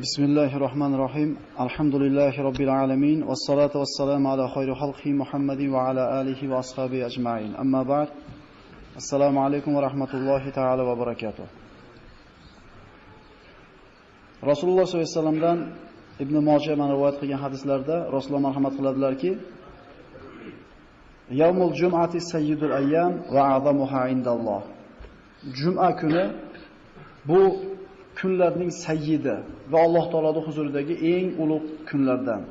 بسم الله الرحمن الرحيم الحمد لله رب العالمين والصلاة والسلام على خير خلقه محمد وعلى آله وأصحابه أجمعين أما بعد السلام عليكم ورحمة الله تعالى وبركاته رسول الله صلى الله عليه وسلم دان ابن ماجه من روايت qilgan hadislarda Rasululloh marhamat qiladilarki Yawmul jum'ati sayyidul ayyam va a'zamuha indalloh. Juma kuni bu kunlarning sayyidi va Alloh taoloning huzuridagi eng ulug' kunlardan.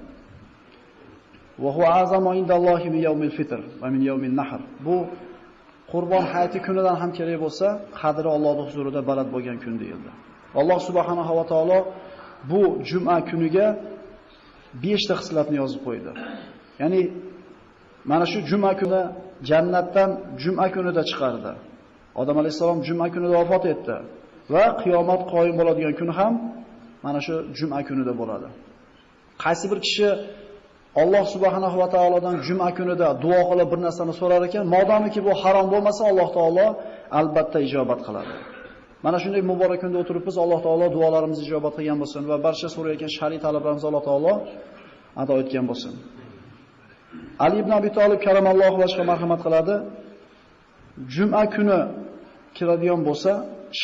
Va huwa azamu indallohi min yawmil fitr va min yawmin nahr. Bu Qurbon hayiti kunidan ham kerak bo'lsa, qadri Allohning huzurida baland bo'lgan kun deyildi. Alloh subhanahu va taolo bu juma kuniga 5 ta xislatni yozib qo'ydi. Ya'ni mana shu juma kuni jannatdan juma kunida chiqardi. Odam alayhisalom juma kunida vafot etdi. Va qiyomat qoyim bo'ladigan kun ham mana shu juma kunida bo'ladi. Qaysi bir kishi Alloh subhanahu va taolodan juma kunida duo qilib bir narsani so'rar ekan, modomiki bu harom bo'lmasa, Alloh taolo albatta ijobat qiladi. Mana shunday muborak kunda o'tiribmiz, Alloh taolo duolarimizni ijobat qilgan bo'lsin va barcha so'rayotgan shariy talablarimizni Alloh taolo ado etgan bo'lsin. Ali ibn Abi Talib karamallohu vajhiga marhamat qiladi. Juma kuni kiradigan bo'lsa,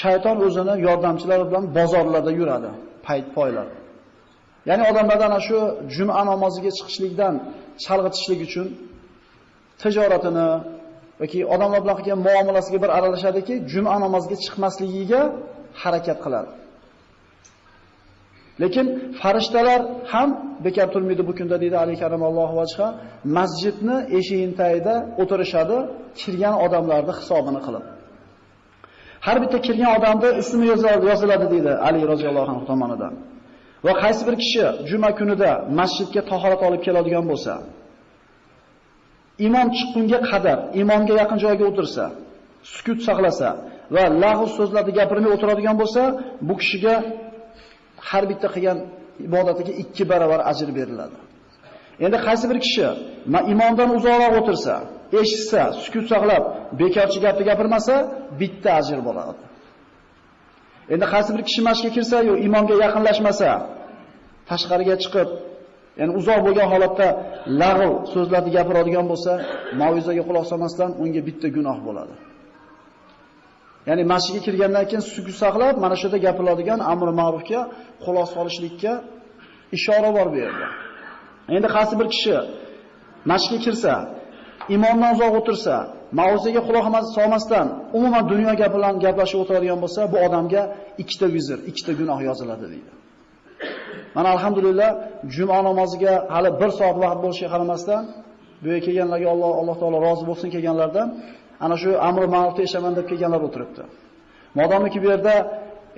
shayton o'zini yordamchilari bilan bozorlarda yuradi, payt poylar. Ya'ni odamlardan ana shu juma namoziga chiqishlikdan chalg'itishlik uchun tijoratini yoki odamlar bilan qilgan muomalasiga bir aralashadiki, juma namoziga chiqmasligiga harakat qiladi. Lekin farishtalar ham bekor turmaydi bu kunda deydi Ali karamallohu vajha, masjidni eshigining tagida o'tirishadi, kirgan odamlarning hisobini qilib. Har bitta kirgan odamda ismi yoziladi deydi Ali roziyallohu anhu tomonidan. Va qaysi bir kishi juma kunida masjidga tahorat olib keladigan bo'lsa, imom chiqqunga qadar imomga yaqin joyga o'tirsa, sukut saqlasa va lag'u so'zlarni gapirmay o'tiradigan bo'lsa, bu kishiga har bitta qilgan ibodatiga 2 baravar ajr beriladi. Endi qaysi bir kishi imomdan uzoqroq o'tirsa, eshitsa, sukut saqlab, bekorchi gapni gapirmasa, bitta ajr bo'ladi. Endi qaysi bir kishi masjidga kirsa, yo imomga yaqinlashmasa, tashqariga chiqib, ya'ni uzoq bo'lgan holatda lag'v so'zlarni gapiradigan bo'lsa, mauizaga quloq solmasdan unga bitta gunoh bo'ladi. Ya'ni masjidga kirgandan keyin sukut saqlab, mana shu yerda gapiriladigan amr ma'rufga quloq solishlikka ishora bor bu yerda. Endi qaysi bir kishi masjidga kirsa, imomdan uzoq o'tirsa, mavzuga quloq solmasdan umuman dunyo gapi bilan gaplashib o'tiradigan bo'lsa, bu odamga ikkita vizr, ikkita gunoh yoziladi deydi. Mana alhamdulillah juma namoziga hali 1 soat vaqt bo'lishiga qaramasdan, bu yerga kelganlarga Alloh Alloh taolo rozi bo'lsin kelganlardan ana shu amr ma'rufda yashaman deb kelganlar o'tiribdi. Modomiki bu yerda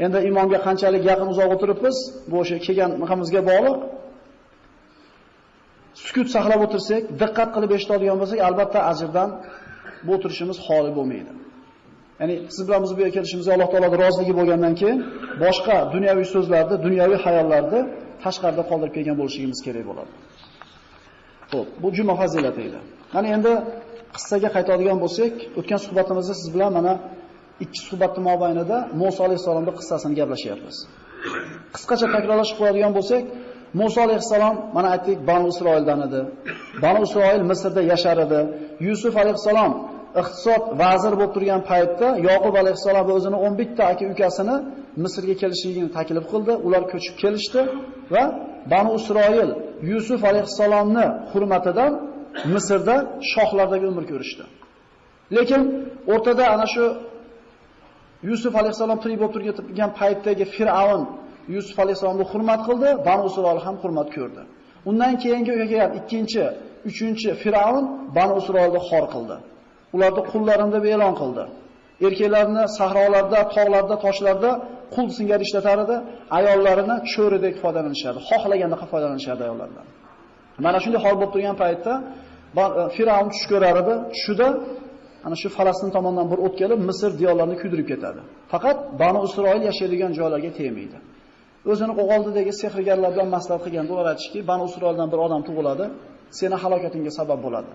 endi imomga qanchalik yaqin uzoq o'tiribmiz, bu o'sha kelgan naqamizga bog'liq. Sukut saqlab o'tirsak, diqqat qilib eshitadigan bo'lsak, albatta ajrdan bu o'tirishimiz xoli bo'lmaydi. Ya'ni siz bilan biz bu yerga kelishimizga Alloh taoloning roziligi bo'lgandan keyin boshqa dunyoviy so'zlarni, dunyoviy xayollarni tashqarida qoldirib kelgan bo'lishimiz kerak bo'ladi. Xo'p, bu juma fazilati edi. Mana endi qissaga qaytadigan bo'lsak, o'tgan suhbatimizda siz bilan mana ikki suhbatni mobaynida Musa alayhisolamning qissasini gaplashyapmiz. Qisqacha takrorlashib qo'yadigan bo'lsak, Musa alayhissalom mana aytdik Banu Isroildan edi. Banu Isroil Misrda yashar edi. Yusuf alayhissalom iqtisod vazir bo'lib turgan paytda Yoqub alayhissalom o'zini 11 ta aka ukasini Misrga kelishligini taklif qildi. Ular ko'chib kelishdi va Banu Isroil Yusuf alayhissalomni hurmatidan Misrda shohlardagi umr ko'rishdi. Lekin o'rtada ana shu Yusuf alayhissalom tirik bo'lib turgan paytdagi Fir'avn Yusuf alayhisolamni hurmat qildi, Banu Isroil ham hurmat ko'rdi. Undan keyingi kelgan ikkinchi, uchinchi Fir'avn Banu Isroilni xor qildi. Ularni qullarimda deb e'lon qildi. Erkaklarni sahrolarda, tog'larda, toshlarda qul singari ishlatar edi, ayollarini cho'ridek foydalanishadi. Xohlaganda foydalanishadi ayollardan. Mana shunday hol bo'lib turgan paytda e, Fir'avn tush ko'rar edi. Tushida ana shu Falastin tomonidan bir o't kelib Misr diyorlarini kuydirib ketadi. Faqat Banu Isroil yashaydigan joylarga tegmaydi. O'zini qo'g'oldidagi sehrgarlar bilan maslahat qilganda ular aytishki, Banu Isroildan bir odam tug'iladi, seni halokatingga sabab bo'ladi.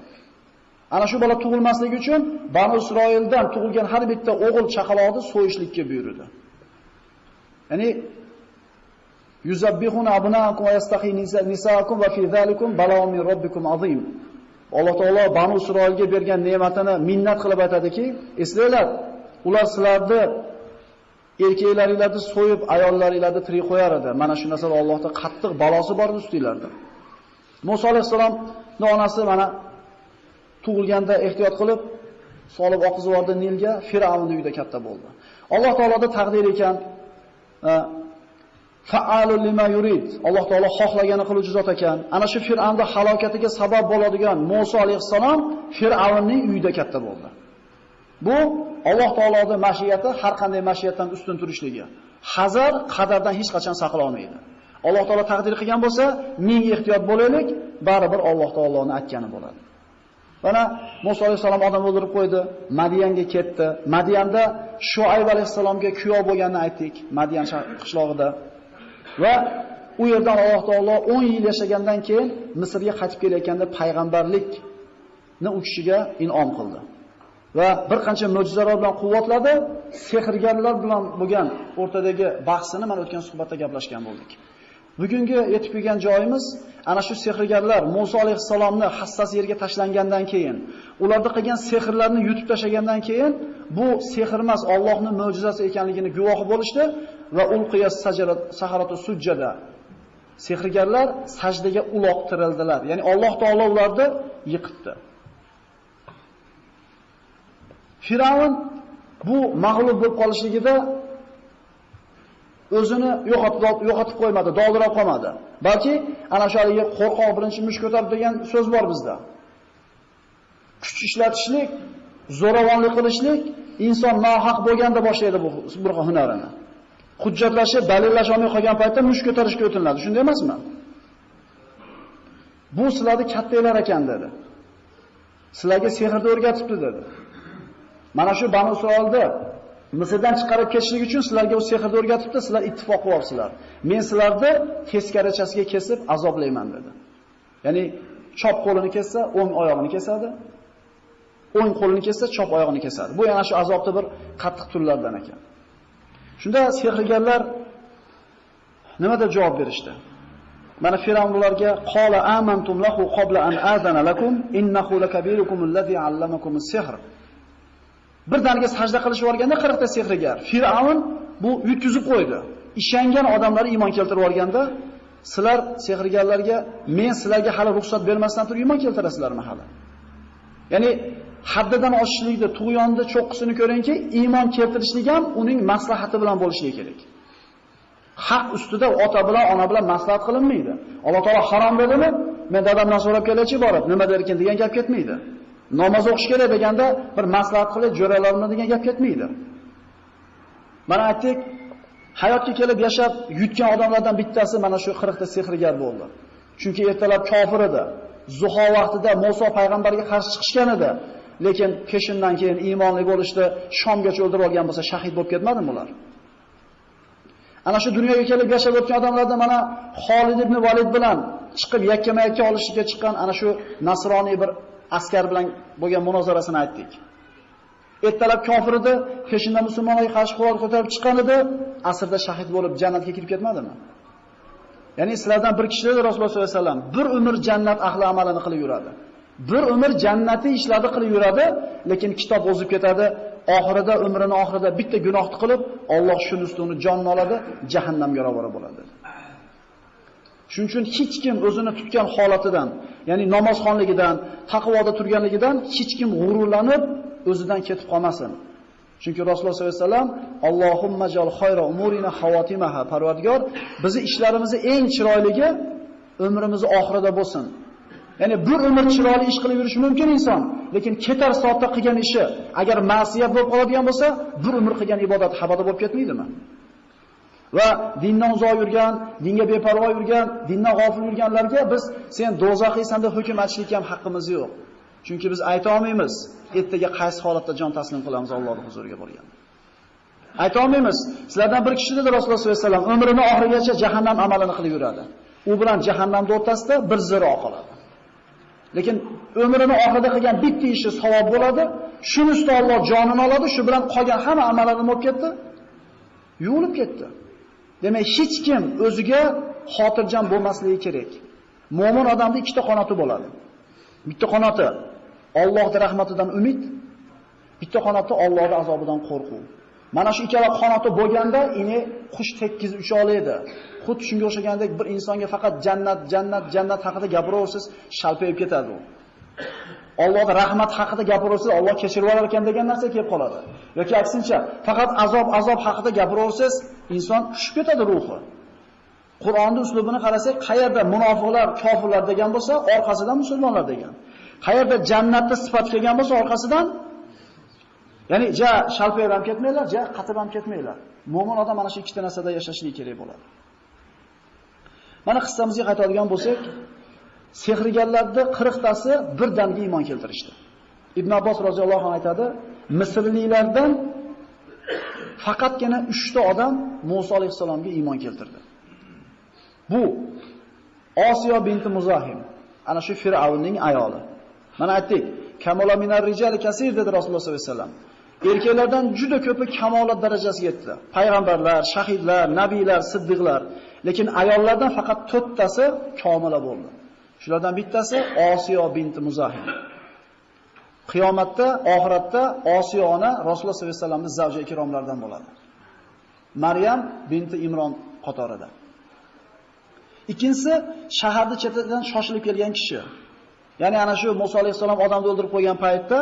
Ana shu bola tug'ilmasligi uchun Banu Isroildan tug'ilgan har bitta o'g'il chaqaloqni so'yishlikka buyurdi. Ya'ni Yuzabbihuna abnaakum va yastahi nisaakum va fi zalikum balawun min robbikum azim. Alloh taolo Banu Isroilga bergan ne'matini minnat qilib aytadiki, eslanglar, ular sizlarni erkaklaringlarni so'yib, ayollaringlarni tirik qo'yar edi. Mana shu narsa Allohning qattiq balosi bor ustinglarda. Musa alayhisolamning onasi mana tug'ilganda ehtiyot qilib solib oqizib yubordi Nilga, Fir'avnning uyida katta bo'ldi. Alloh taoloda taqdir ekan, e, fa'alul lima yurid. Alloh taolo xohlagani qiluvchi zot ekan. Ana shu Fir'avnda halokatiga sabab bo'ladigan Musa alayhisalom Fir'avnning uyida katta bo'ldi. Bu Alloh taoloning mashiyati har qanday mashiyatdan ustun turishligi. Hazar qadardan hech qachon saqla olmaydi. Alloh taolo taqdir qilgan bo'lsa, ming ehtiyot bo'laylik, baribir Alloh taoloning aytgani bo'ladi. Mana Musa alayhisalom odam o'ldirib qo'ydi, Madiyanga ketdi. Madiyanda Shuayb alayhisalomga kuyov bo'lganini aytdik, Madiyan qishlog'ida. Va u yerdan Alloh taolo 10 yil yashagandan keyin Misrga qaytib kelayotganda payg'ambarlikni u kishiga in'om qildi. Va bir qancha mo'jizalar bilan quvvatladi, sehrgarlar bilan bo'lgan o'rtadagi bahsini mana o'tgan suhbatda gaplashgan bo'ldik. Bugungi yetib kelgan joyimiz ana shu sehrgarlar Musa alayhissalomni hassasi yerga tashlangandan keyin, ularda qilgan sehrlarni yutib tashlagandan keyin bu sehr emas, Allohning mo'jizasi ekanligini guvohi bo'lishdi va ulqiyas saharatu sujjada. Sehrgarlar sajdaga uloqtirildilar. Ya'ni Alloh taolo ularni yiqitdi. Firavun bu mag'lub bo'lib qolishligida o'zini yo'qotib yo'qotib qo'ymadi, dovdirab qolmadi. Balki ana shu haligi qo'rqoq birinchi mush ko'tarib degan so'z bor bizda. Kuch ishlatishlik, zo'ravonlik qilishlik inson nohaq bo'lganda boshlaydi bu bir hunarini. Hujjatlashib, dalillash olmay qolgan paytda mush ko'tarishga o'tiniladi. Shunday emasmi? Bu sizlarni kattalar ekan dedi. Sizlarga sehrni o'rgatibdi dedi. Mana shu Banu Isroilni Misrdan chiqarib ketishlik uchun sizlarga u sehrni o'rgatibdi, sizlar ittifoq qilyapsizlar. Men sizlarni teskarachasiga kesib azoblayman dedi. Ya'ni chop qo'lini kessa, o'ng oyog'ini kesadi. O'ng qo'lini kessa, chop oyog'ini kesadi. Bu yana shu azobni bir qattiq turlardan ekan. Shunda sehrgarlar nima deb javob berishdi? Mana Firavnlarga qola amantum lahu qabla an azana lakum innahu lakabirukum allazi allamakum as-sihr. Birdaniga sajda qilishib yuborganda 40 ta sehrgar Fir'avn bu yutkizib qo'ydi. Ishongan odamlar iymon keltirib yuborganda sizlar sehrgarlarga men sizlarga hali ruxsat bermasdan turib iymon keltirasizlarmi hali? Ya'ni haddidan oshishlikda, tug'yonda cho'qqisini ko'ringki, iymon keltirishlik ham uning maslahati bilan bo'lishi kerak. Haq ustida ota bilan, ona bilan maslahat qilinmaydi. Alloh taolo harom dedimi? Men dadamdan so'rab kelachi borib, nima derkin degan gap ketmaydi. Namoz o'qish kerak deganda bir maslahat qilib jo'ralarmi degan gap ketmaydi. Mana aytdik, hayotga kelib yashab yutgan odamlardan bittasi mana shu 40 ta sehrgar bo'ldi. Chunki ertalab kofir edi. Zuho vaqtida Musa payg'ambarga qarshi chiqishgan edi. Lekin keshindan keyin iymonli bo'lishdi, Shomgacha o'ldirib olgan bo'lsa shahid bo'lib ketmadimi ular? Ana shu dunyoga kelib yashab o'tgan odamlarda mana Xolid ibn Valid bilan chiqib yakkama-yakka olishga chiqqan ana shu nasroniy bir askar bilan bo'lgan munozarasini aytdik. Ertalab kofir edi, peshinda musulmonlarga qarshi qurol ko'tarib chiqqan edi, asrda shahid bo'lib jannatga kirib ketmadimi? Ya'ni sizlardan bir kishi Rasululloh sollallohu alayhi vasallam, bir umr jannat ahli amalini qilib yuradi. Bir umr jannati ishlarni qilib yuradi, lekin kitob o'zib ketadi. Oxirida umrini oxirida bitta gunohni qilib, Alloh shuni ustuni jonni oladi, jahannamga ravora bo'ladi. Shuning uchun hech kim o'zini tutgan holatidan, ya'ni namozxonligidan, taqvoda turganligidan hech kim g'ururlanib o'zidan ketib qolmasin. Chunki Rasululloh sollallohu alayhi vasallam Allohumma jal khayra umurina xavotimaha Parvardigor bizi ishlarimizni eng chiroyligi umrimiz oxirida bo'lsin. Ya'ni bir umr chiroyli ish qilib yurish mumkin inson, lekin ketar soatda qilgan ishi agar ma'siyat bo'lib qoladigan bo'lsa, bir umr qilgan ibodat habada bo'lib ketmaydimi? Va dindan uzoq yurgan, dinga beparvo yurgan, dindan g'ofil yurganlarga biz sen do'zaxiysan deb hukm aytishlikka ham haqqimiz yo'q. Chunki biz ayta olmaymiz, ertaga qaysi holatda jon taslim qilamiz Allohning huzuriga borganda. Ayta olmaymiz. Sizlardan bir kishi dedi Rasululloh sollallohu alayhi vasallam umrining oxirigacha jahannam amalini qilib yuradi. U bilan jahannamda o'rtasida bir ziro qoladi. Lekin umrini oxirida qilgan bitta ishi savob bo'ladi. Shuni ustida Alloh jonini oladi, shu bilan qolgan hamma amallarini bo'lib ketdi. Yuvilib ketdi. Demak, hech kim o'ziga xotirjam bo'lmasligi kerak. Mo'min odamda ikkita qanoti bo'ladi. Bitta qanoti Allohning rahmatidan umid, bitta qanoti Allohning azobidan qo'rquv. Mana shu ikkala qanoti bo'lganda, ini qush tekkiz ucha oladi. Xuddi shunga o'xshagandek bir insonga faqat jannat, jannat, jannat haqida gapiraversiz, shalpayib ketadi u. Allohning rahmat haqida gapiraversiz, Alloh kechirib olar ekan degan narsa kelib qoladi. yoki aksincha, faqat azob, azob haqida gapiraversiz, inson tushib ketadi ruhi. Qur'onning uslubini qarasak, qayerda munofiqlar, kofirlar degan bo'lsa, orqasidan musulmonlar degan. Qayerda jannatni sifat kelgan bo'lsa, orqasidan ya'ni ja shalpayib ham ketmanglar, ja qatib ham ketmanglar. Mo'min odam mana shu ikkita narsada yashashligi kerak bo'ladi. Mana qissamizga qaytadigan bo'lsak, sehrgarlarning 40 tasi birdaniga iymon keltirishdi. Ibn Abbos roziyallohu anhu aytadi, Misrliklardan faqatgina 3 ta odam Musa alayhisalomga iymon keltirdi. Bu Osiyo binti Muzahim, ana shu Fir'avnning ayoli. Mana aytdik, kamola minar rijali kasir dedi Rasululloh sollallohu alayhi vasallam. Erkaklardan juda ko'pi kamolat darajasiga yetdi. Payg'ambarlar, shahidlar, nabiylar, siddiqlar, lekin ayollardan faqat 4 tasi komila bo'ldi. Shulardan bittasi Osiyo binti Muzahim. Qiyomatda, oxiratda Osiyo ona Rasululloh sollallohu alayhi vasallamning zavji ikromlaridan bo'ladi. Maryam binti Imron qatorida. Ikkinchisi shaharni chetidan shoshilib kelgan kishi. Ya'ni ana shu Musa alayhisalom odamni o'ldirib qo'ygan paytda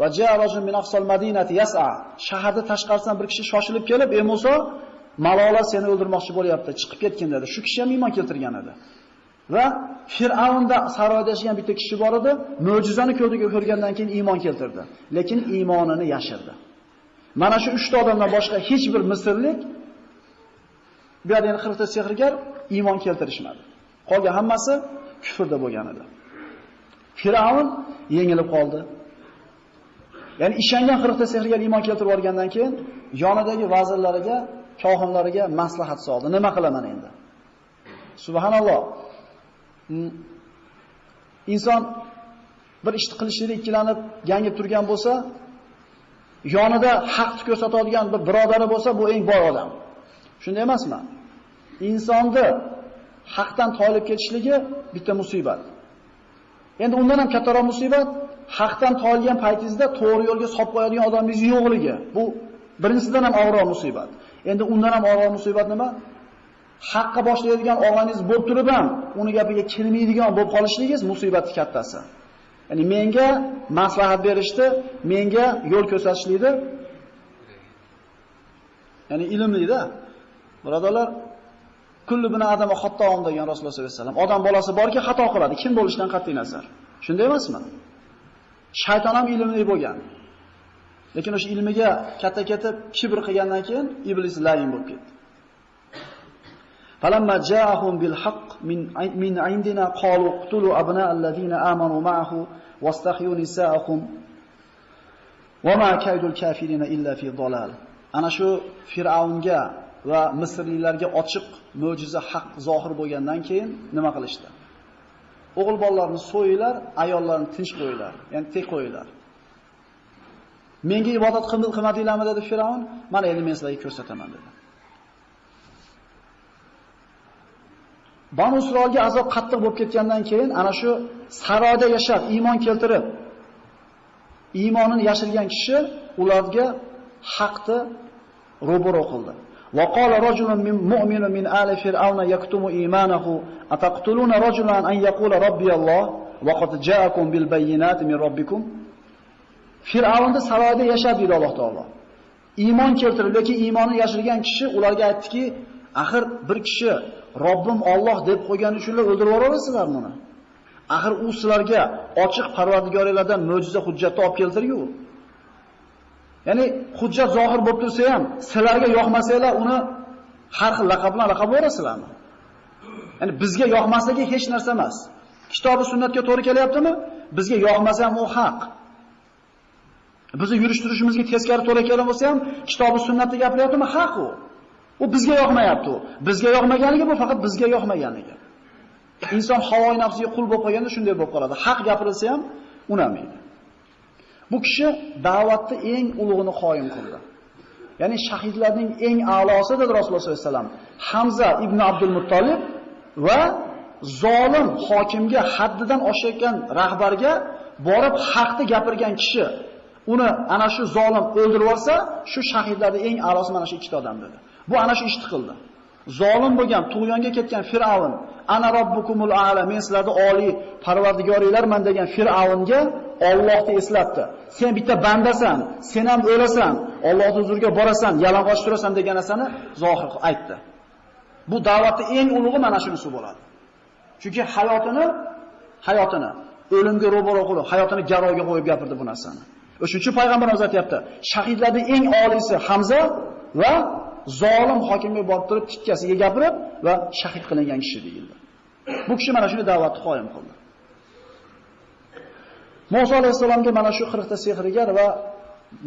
va ja'a rajul min aqsal madinati yas'a. Shaharda tashqarisidan bir kishi shoshilib kelib, "Ey Musa, malola seni o'ldirmoqchi bo'lyapti, chiqib ketgin" dedi. Shu kishi ham iymon keltirgan edi. Va Fir'avnda saroyda yashagan bitta kishi bor edi, mo'jizani ko'rdiga ko'rgandan keyin iymon keltirdi, lekin iymonini yashirdi. Mana shu 3 ta odamdan boshqa hech bir misrlik bu yerda yana 40 ta sehrgar iymon keltirishmadi. Qolgan hammasi kufrda bo'lgan edi. Fir'avn yengilib qoldi. Ya'ni ishongan 40 ta sehrgar iymon keltirib olgandan keyin yonidagi vazirlariga, kohinlariga maslahat soldi. Nima qilaman endi? Subhanalloh. Inson bir ishni qilishida ikkilanib, yangib turgan bo'lsa, yonida haqni ko'rsatadigan bir birodari bo'lsa, bu eng boy odam. Shunday emasmi? Insonni haqdan toyilib ketishligi bitta musibat. Endi undan ham kattaroq musibat haqdan toyilgan paytingizda to'g'ri yo'lga solib qo'yadigan odamingiz yo'qligi. Bu birinchisidan ham og'irroq musibat. Endi undan ham og'irroq musibat nima? Haqqa boshlaydigan og'angiz bo'lib turib ham uni gapiga kirmaydigan bo'lib qolishligingiz musibati kattasi. Ya'ni menga maslahat berishdi, menga yo'l ko'rsatishlikdi. Ya'ni ilmlida. Birodarlar, kullu bina adama xattoom degan Rasululloh sollallohu alayhi vasallam. Odam bolasi borki, xato qiladi, kim bo'lishidan qat'iy nazar. Shunday emasmi? Shayton ham ilmli bo'lgan. Lekin o'sha ilmiga katta ketib kibr qilgandan keyin iblis layin bo'lib ketdi. فلما جاءهم بالحق من من عندنا قالوا اقتلوا ابناء الذين امنوا معه واستحيوا نساءهم وما كيد الكافرين الا في ضلال ana shu fir'avnga va misrliklarga ochiq mo'jiza haq zohir bo'lgandan keyin nima qilishdi o'g'il bolalarni so'yinglar ayollarni tinch qo'yinglar ya'ni tek qo'yinglar menga ibodat qilmadinglarmi dedi fir'avn mana endi men sizlarga ko'rsataman dedi Banu Isroilga azob qattiq bo'lib ketgandan keyin ana shu saroyda yashab iymon keltirib iymonini yashirgan kishi ularga haqni ro'baro qildi. Va qala rajulun min mu'minu min ali fir'auna yaktumu imanahu ataqtuluna rajulan an yaqula robbiyalloh va qad ja'akum bil bayyinati min robbikum Fir'avnda saroyda yashab dedi Alloh taolo. Iymon keltirib, lekin iymonini yashirgan kishi ularga aytdiki, axir bir kishi Robbim Alloh deb qo'ygani uchun o'ldirib yuborasizlar buni. Axir u sizlarga ochiq Parvardigoringizdan mo'jiza hujjatni olib keltirgu. Ya'ni hujjat zohir bo'lib tursa ham, sizlarga yoqmasanglar uni har xil laqab bilan laqab yuborasizlarmi? Ya'ni bizga yoqmasligi hech narsa emas. Kitobi sunnatga to'g'ri kelyaptimi? Bizga yoqmasa ham u haq. Bizni yurish turishimizga teskari to'g'ri kelgan bo'lsa ham, kitobi sunnatda gapiryaptimi? Haq u. U bizga yoqmayapti u. Bizga yoqmaganligi bu faqat bizga yoqmaganligi. Inson havoy nafsiga qul bo'lib qolganda shunday bo'lib qoladi. Haq gapirilsa ham unamaydi. Bu kishi da'vatni eng ulug'ini qoyim qildi. Ya'ni shahidlarning eng a'losi dedi Rasululloh sollallohu alayhi vasallam. Hamza ibn Abdul Muttolib va zolim hokimga haddidan oshayotgan rahbarga borib haqni gapirgan kishi uni ana shu zolim o'ldirib olsa, shu shahidlarning eng a'losi mana shu ikkita odam dedi. Bu ana shu ishni qildi. Zolim bo'lgan, tug'yonga ketgan Fir'avn, ana robbukumul a'la, men sizlarning oliy parvardigoringlarman degan Fir'avnga Allohni eslatdi. Sen bitta bandasan, sen ham o'lasan, Allohning huzuriga borasan, yalang'och turasan degan narsani zohir aytdi. Bu da'vatning eng ulug'i mana shunisi bo'ladi. Chunki hayotini hayotini o'limga ro'baro qilib, hayotini garovga qo'yib gapirdi bu narsani. O'shuncha payg'ambarimiz aytayapti, shahidlarning eng oliysi Hamza va zolim hokimga borib turib tikkasiga gapirib va shahid qilingan kishi deyildi. Bu kishi mana shuni da'vatni qoyim qildi. Musa alayhisalomga mana shu 40 ta sehrgar va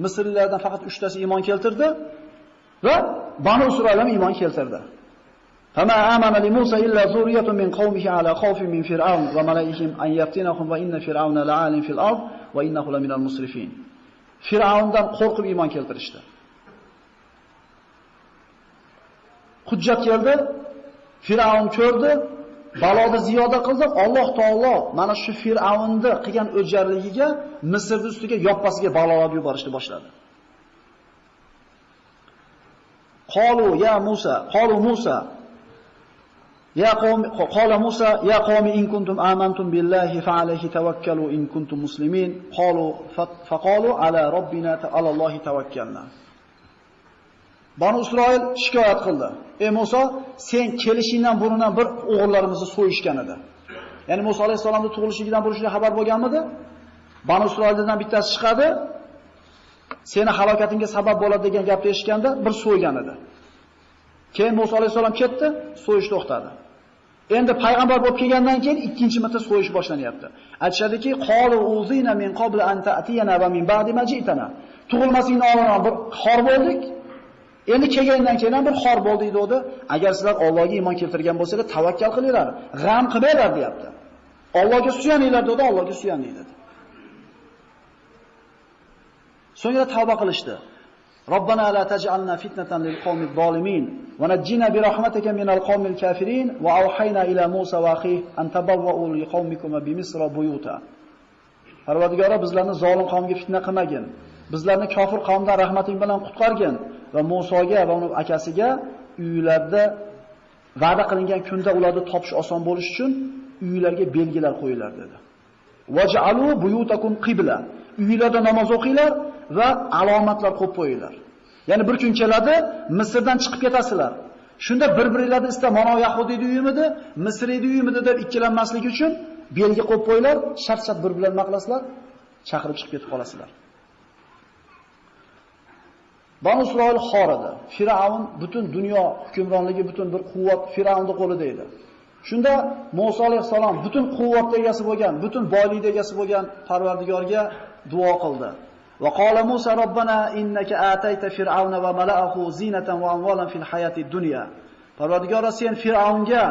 Misrlilardan faqat 3 tasi iymon keltirdi va Banu Israil ham iymon keltirdi. Fama amana li Musa illa zurriyatun min qawmihi ala khawfin min fir'aun wa malaikihim an yaftinahum wa inna fir'auna la'alim fil ard wa innahu la minal musrifin. Fir'aundan qo'rqib iymon keltirishdi. Işte. Hujjat keldi, Fir'avn ko'rdi, baloni ziyoda qildi. Alloh taolo mana shu Fir'avnni qilgan o'jarligiga Misrning ustiga yoppasiga balolar yuborishni boshladi. Qalu ya Musa, qalu Musa Ya qawm qala Musa ya qawmi in kuntum amantum billahi fa alayhi tawakkalu in kuntum muslimin qalu faqalu ala robbina ta'ala Allohi tawakkalna Banu Isroil shikoyat qildi. Ey Musa, sen kelishingdan burundan bir o'g'illarimizni so'yishgan edi. Ya'ni Musa alayhisolamning tug'ilishidan burundan xabar bo'lganmidi? Banu Isroildan bittasi chiqadi, seni halokatingga sabab bo'ladi degan gapni eshitganda bir so'ygan edi. Keyin Musa alayhisolam ketdi, so'yish to'xtadi. Endi payg'ambar bo'lib kelgandan keyin ikkinchi marta so'yish boshlanyapti. Aytishadiki, qolu uzina min qabl an ta'tiyana va min ba'di ma ji'tana. Tug'ilmasingdan oldin bir xor bo'ldik. Endi kelgandan keyin bir xor bo'ldi deydi. Agar sizlar Allohga iymon keltirgan bo'lsangiz, tavakkal qilinglar, g'am qilmanglar deyapti. Allohga suyaninglar dedi, Allohga suyaning dedi. So'ngra tavba qilishdi. Robbana la taj'alna fitnatan lil qawmi zolimin va najjina bi rahmatika minal qawmil kafirin va awhayna ila Musa va akhi an tabawwa'u li qawmikum bi misra buyuta. Parvardigora bizlarni zolim qavmga fitna qilmagin Bizlarni kofir qavmdan rahmating bilan qutqargin va Musoga va uning akasiga uylarda va'da qilingan kunda ularni topish oson bo'lish uchun uylarga belgilar qo'yinglar dedi. Waj'alu buyutakum qibla. Uylarda namoz o'qinglar va alomatlar qo'yib qo'yinglar. Ya'ni bir kun keladi, Misrdan chiqib ketasizlar. Shunda bir-biringlarni ista mana Yahudiyning uyimidi, Misrning uyimidi deb ikkilanmaslik uchun belgi qo'yib qo'yinglar, shart-shart bir bilan maqlasizlar, chaqirib chiqib ketib qolasizlar. Banu Isroil xor edi. Firavn butun dunyo hukmronligi butun bir quvvat Firavnning qo'lida edi. Shunda Musa alayhisalom butun quvvatga egasi bo'lgan, butun boylikka egasi bo'lgan Parvardigorga duo qildi. Va qala Musa robbana innaka atayta fir'auna va mala'ahu zinatan va amwalan fil hayati dunya. Parvardigora sen Fir'avnga,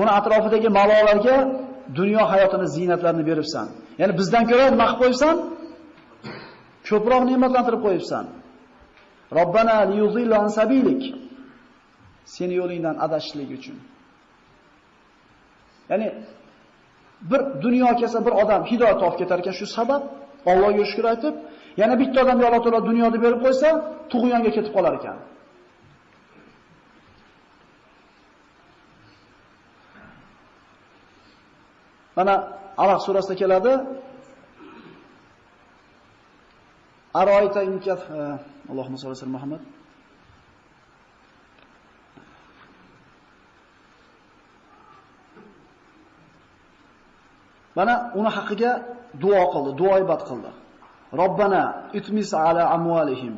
uni atrofidagi malolarga dunyo hayotini zinatlarni beribsan. Ya'ni bizdan ko'ra nima qilib qo'yibsan? Ko'proq ne'matlantirib qo'yibsan. Robbana liyuzillu an sabilik. Seni yo'lingdan adashishlik uchun. Ya'ni bir dunyo kelsa bir odam hidoyat topib ketar ekan shu sabab Allohga shukr aytib, yana bitta odamga Alloh taolo dunyoni berib qo'ysa, tug'yonga ketib qolar ekan. Mana Alaq surasida keladi. أرأيت إن كث اللهم صل وسلم محمد. أنا أنا حقيقة دعاء قلت دعاء بات قلت ربنا اتمس على أموالهم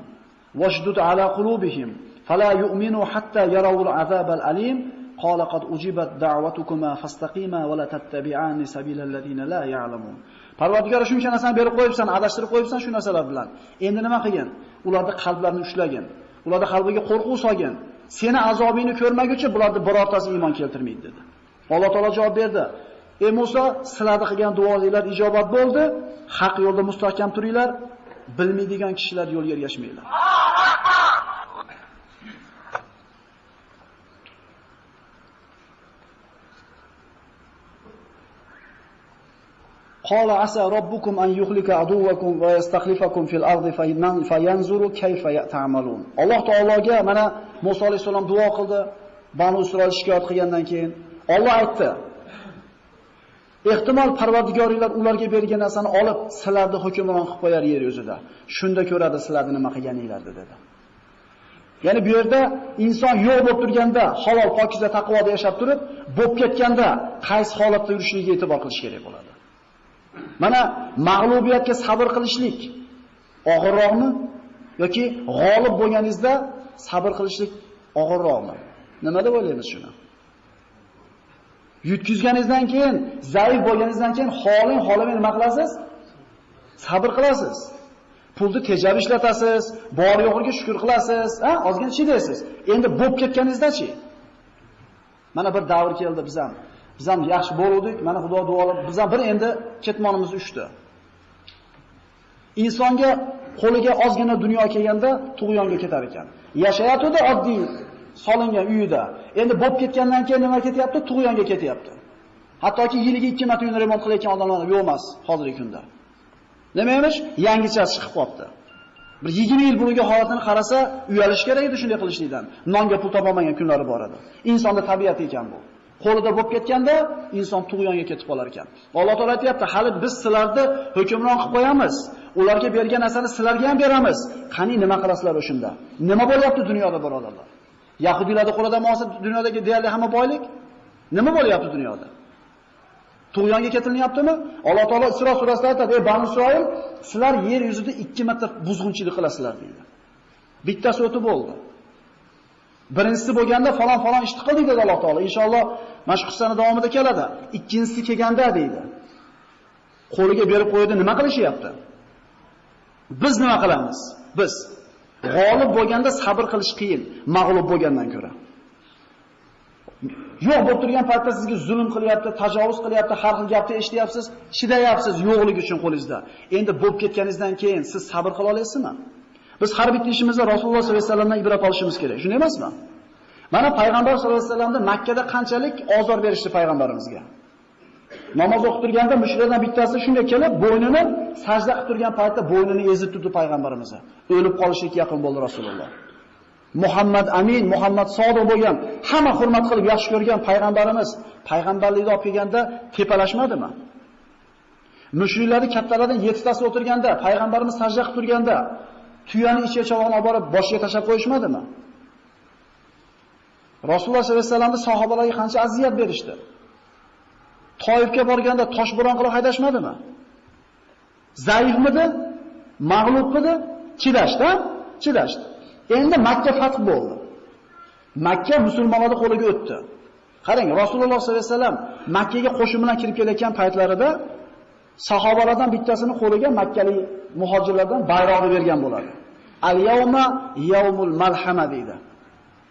واشدد على قلوبهم فلا يؤمنوا حتى يروا العذاب الأليم قال قد أجبت دعوتكما فاستقيما ولا تتبعان سبيل الذين لا يعلمون Parvardigor shuncha narsani berib qo'yibsan, adashtirib qo'yibsan shu narsalar bilan. Endi nima qilgin? Ularni qalblarini ushlagin. Ularni qalbiga qo'rquv solgin. Seni azobingni ko'rmaguncha bularni birortasi iymon keltirmaydi dedi. Alloh taolo javob berdi. Ey Musa, sizlarning qilgan duolaringiz ijobat bo'ldi. Haq yo'lda mustahkam turinglar. Bilmaydigan kishilar yo'lga ergashmanglar. Qala asa robbukum an yuhlika aduwakum va yastakhlifakum fil ardi fayanzuru kayfa ta'malun. Alloh taologa mana Musa alayhisalom duo qildi, Banu Isroil shikoyat qilgandan keyin Alloh aytdi: Ehtimol Parvardigoringlar ularga bergan narsani olib, sizlarni hukmron qilib qo'yar yer yuzida. Shunda ko'radi sizlarni nima qilganinglarni dedi. Ya'ni bu yerda inson yo'q bo'lib turganda, halol, pokiza, taqvoda yashab turib, bo'lib ketganda qaysi holatda yurishligiga e'tibor qilish kerak bo'ladi. Mana mag'lubiyatga sabr qilishlik og'irroqmi yoki g'olib bo'lganingizda sabr qilishlik og'irroqmi? Nima deb o'ylaymiz shuni? Yutkizganingizdan keyin, zaif bo'lganingizdan keyin holing xolamay nima qilasiz? Sabr qilasiz. Pulni tejab ishlatasiz, bor yo'g'iga shukr qilasiz, ha, ozgina chidaysiz. Endi bo'lib ketganingizda-chi? Mana bir davr keldi bizam. ham. Biz ham yaxshi bo'ldik, mana Xudo duolab, biz ham bir endi ketmonimiz uchdi. Insonga qo'liga ozgina dunyo kelganda tug'yonga ketar ekan. Yashayotdi oddiy solingan uyida. Endi bo'lib ketgandan keyin nima ketyapti? Tug'yonga ketyapti. Hattoki yiliga 2 marta uyni remont qilayotgan odamlar yo'q emas hozirgi kunda. Nima emish? Yangichasi chiqib qopti. Bir 20 yil burungi holatini qarasa, uyalish kerak edi shunday qilishlikdan. Nonga pul topolmagan kunlari bor edi. Insonda tabiati ekan bu. Qo'lida bo'lib ketganda inson tug'yonga ketib qolar ekan. Alloh taolo aytayapti, hali biz sizlarni hukmron qilib qo'yamiz. Ularga bergan narsani sizlarga ham beramiz. Qani nima qilasizlar o'shunda? Nima bo'lyapti dunyoda birodarlar? Yahudiylarning qo'lida hozir dunyodagi deyarli hamma boylik nima bo'lyapti dunyoda? Tug'yonga ketilinyaptimi? Alloh taolo Isro surasida aytadi: "Ey Banu Isroil, sizlar yer yuzida 2 marta buzg'unchilik qilasizlar" deydi. Bittasi o'tib bo'ldi. Birinchisi bo'lganda falon falon ishni qildik dedi Alloh taolo. Inshaalloh mashq qissani davomida keladi. Ikkinchisi kelganda deydi. Qo'liga berib qo'ydi, nima qilishyapti? Biz nima qilamiz? Biz g'olib bo'lganda sabr qilish qiyin, mag'lub bo'lgandan ko'ra. Yo'q bo'lib turgan paytda sizga zulm qilyapti, tajovuz qilyapti, har xil gapni eshityapsiz, chidayapsiz yo'qligi uchun qo'lingizda. Endi bo'lib ketganingizdan keyin siz sabr qila olasizmi? Biz har bitta ishimizda Rasululloh sollallohu alayhi vasallamdan ibrat olishimiz kerak. Shunday emasmi? Mana payg'ambar sollallohu alayhi vasallamda Makka da qanchalik ozor berishdi payg'ambarimizga. Namoz o'qib turganda mushriklardan bittasi shunday kelib, bo'ynini sajda qilib turgan paytda bo'ynini ezib turdi payg'ambarimizni. O'lib qolishga yaqin bo'ldi Rasululloh. Muhammad Amin, Muhammad sodiq bo'lgan, hamma hurmat qilib yaxshi ko'rgan payg'ambarimiz payg'ambarlikni olib kelganda tepalashmadimi? Mushriklarning kattalaridan 7 tasi o'tirganda, payg'ambarimiz sajda qilib turganda tuyani ichiga chavog'ini olib borib boshiga tashab qo'yishmadimi? Rasululloh sollallohu alayhi vasallamni sahobalarga qancha aziyat berishdi. Toifga borganda toshbo'ron qilib haydashmadimi? Zaifmidi? Mag'lubmidi? Chidashdi, chidashdi. Endi Makka fath bo'ldi. Makka musulmonlarning qo'liga o'tdi. Qarang, Rasululloh sollallohu alayhi vasallam Makkaga qo'shin bilan kirib kelayotgan paytlarida sahobalardan bittasini qo'liga makkalik muhojirlardan bayroqni bergan bo'ladi. Al-yawma yawmul malhama deydi.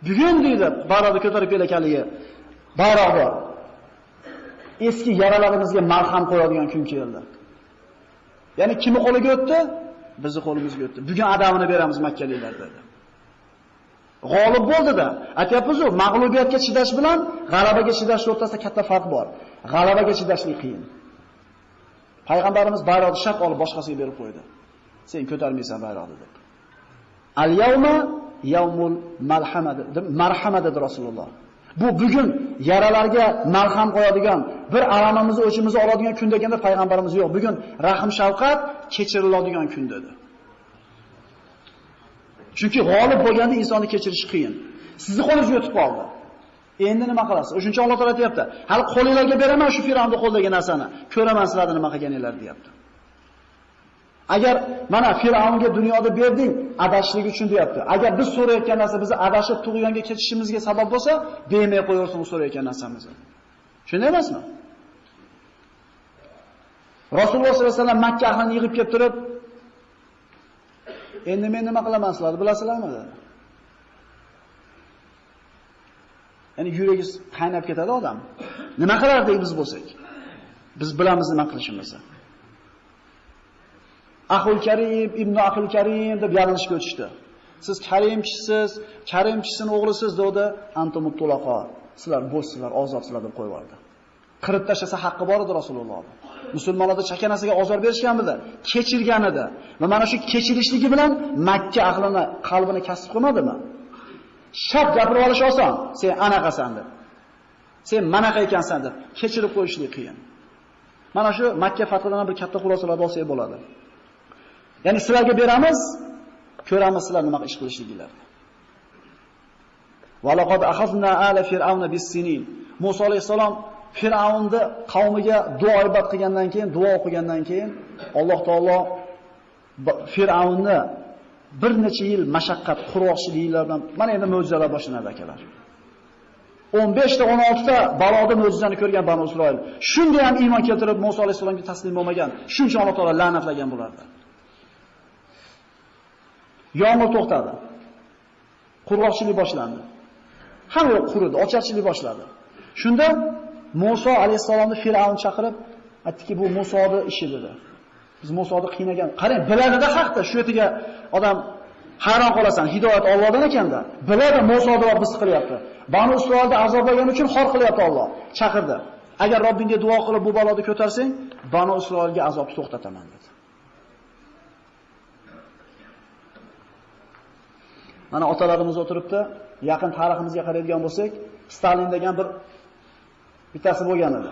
Bugun deydi, bayroqni ko'tarib kelakanligi bayroq bor. Eski yaralarimizga malham qo'yadigan kun keldi. Ya'ni kimni qo'liga o'tdi? Bizni qo'limizga o'tdi. Bugun adamini beramiz makkaliklar dedi. G'olib bo'ldi-da. Aytyapmiz-ku, mag'lubiyatga chidash bilan g'alabaga chidash o'rtasida katta farq bor. G'alabaga chidashlik qiyin. Payg'ambarimiz bayroqni shaq olib boshqasiga berib qo'ydi. Sen ko'tarmaysan bayroqni deb. Al-yawma yawmul malhama deb marhama dedi Rasululloh. Bu bugun yaralarga malham qo'yadigan, bir alamimizni o'chimizni oladigan kun deganda payg'ambarimiz yo'q. Bugun rahim shafqat kechiriladigan kun dedi. Chunki g'olib bo'lganda insonni kechirish qiyin. Sizni qo'lingizga o'tib qoldi. Endi nima qilasiz? O'shuncha Alloh taolo aytayapti. Hali qo'lingizga beraman shu Fir'avnning qo'lidagi narsani. Ko'raman sizlarni nima qilganinglar deyapti. Agar mana Fir'avnga dunyoda berding, adashlik uchun deyapti. Agar biz so'rayotgan narsa bizni adashib tug'yonga ketishimizga sabab bo'lsa, bemay qo'yaversin u so'rayotgan narsamizni. Shunday emasmi? Rasululloh sollallohu alayhi vasallam Makka ahlini yig'ib kelib turib, Endi men nima qilaman sizlar bilasizlarmi dedi. Ya'ni yuragingiz qaynab ketadi odam. Nima qilardik biz bo'lsak? Biz bilamiz nima qilishimizni. Ahul Karim, Ibn Ahul Karim deb yalinishga o'tishdi. Siz Karim kishisiz, Karim kishisining o'g'lisiz dedi, antum tulaqo. Sizlar bo'shsizlar, ozodsizlar deb qo'yib yubordi. Qirib tashlasa haqqi bor edi Rasulullohning. Musulmonlarga chakanasiga ozor berishganmidi? Kechirgan edi. Va mana shu kechirishligi bilan Makka ahlini qalbini kasb qilmadimi? Shart gapirib olish oson. Sen anaqasan deb. Sen manaqa ekansan deb kechirib qo'yishlik qiyin. Mana shu Makka fathidan bir katta xulosalarni olsak bo'ladi. Ya'ni sizlarga beramiz, ko'ramiz sizlar nima ish qilishligingizni. Va akhazna ala fir'auna bis-sinin. Musa alayhisalom Fir'avnni qavmiga duo ibodat qilgandan keyin, duo o'qigandan keyin Alloh taolo Fir'avnni bir necha yil mashaqqat, qurg'oqchiliklar bilan mana endi mo'jizalar boshlanadi akalar. 15 ta 16 ta baloda mo'jizani ko'rgan Banu Isroil. Shunda ham iymon keltirib Musa alayhisolamga taslim bo'lmagan. Shuncha Alloh taolo la'natlagan bo'lardi. Yomg'ir to'xtadi. Qurg'oqchilik boshlandi. Hamma yoq quridi, ocharchilik boshladi. Shunda Musa alayhisolamni Fir'avn chaqirib, aytdiki, bu Musoning ishi dedi. Biz Musoni qiynagan. Qarang, biladida haqda shu yerga odam hayron qolasan, hidoyat Allohdan ekanda. Biladi Musoni biz qilyapti. Banu Isroilda azoblagan uchun xor qilyapti Alloh. Chaqirdi. Agar Robbingga duo qilib bu baloni ko'tarsang, Banu Isroilga azob to'xtataman dedi. Mana otalarimiz o'tiribdi, yaqin tariximizga qaraydigan bo'lsak, Stalin degan bir bittasi bo'lgan edi.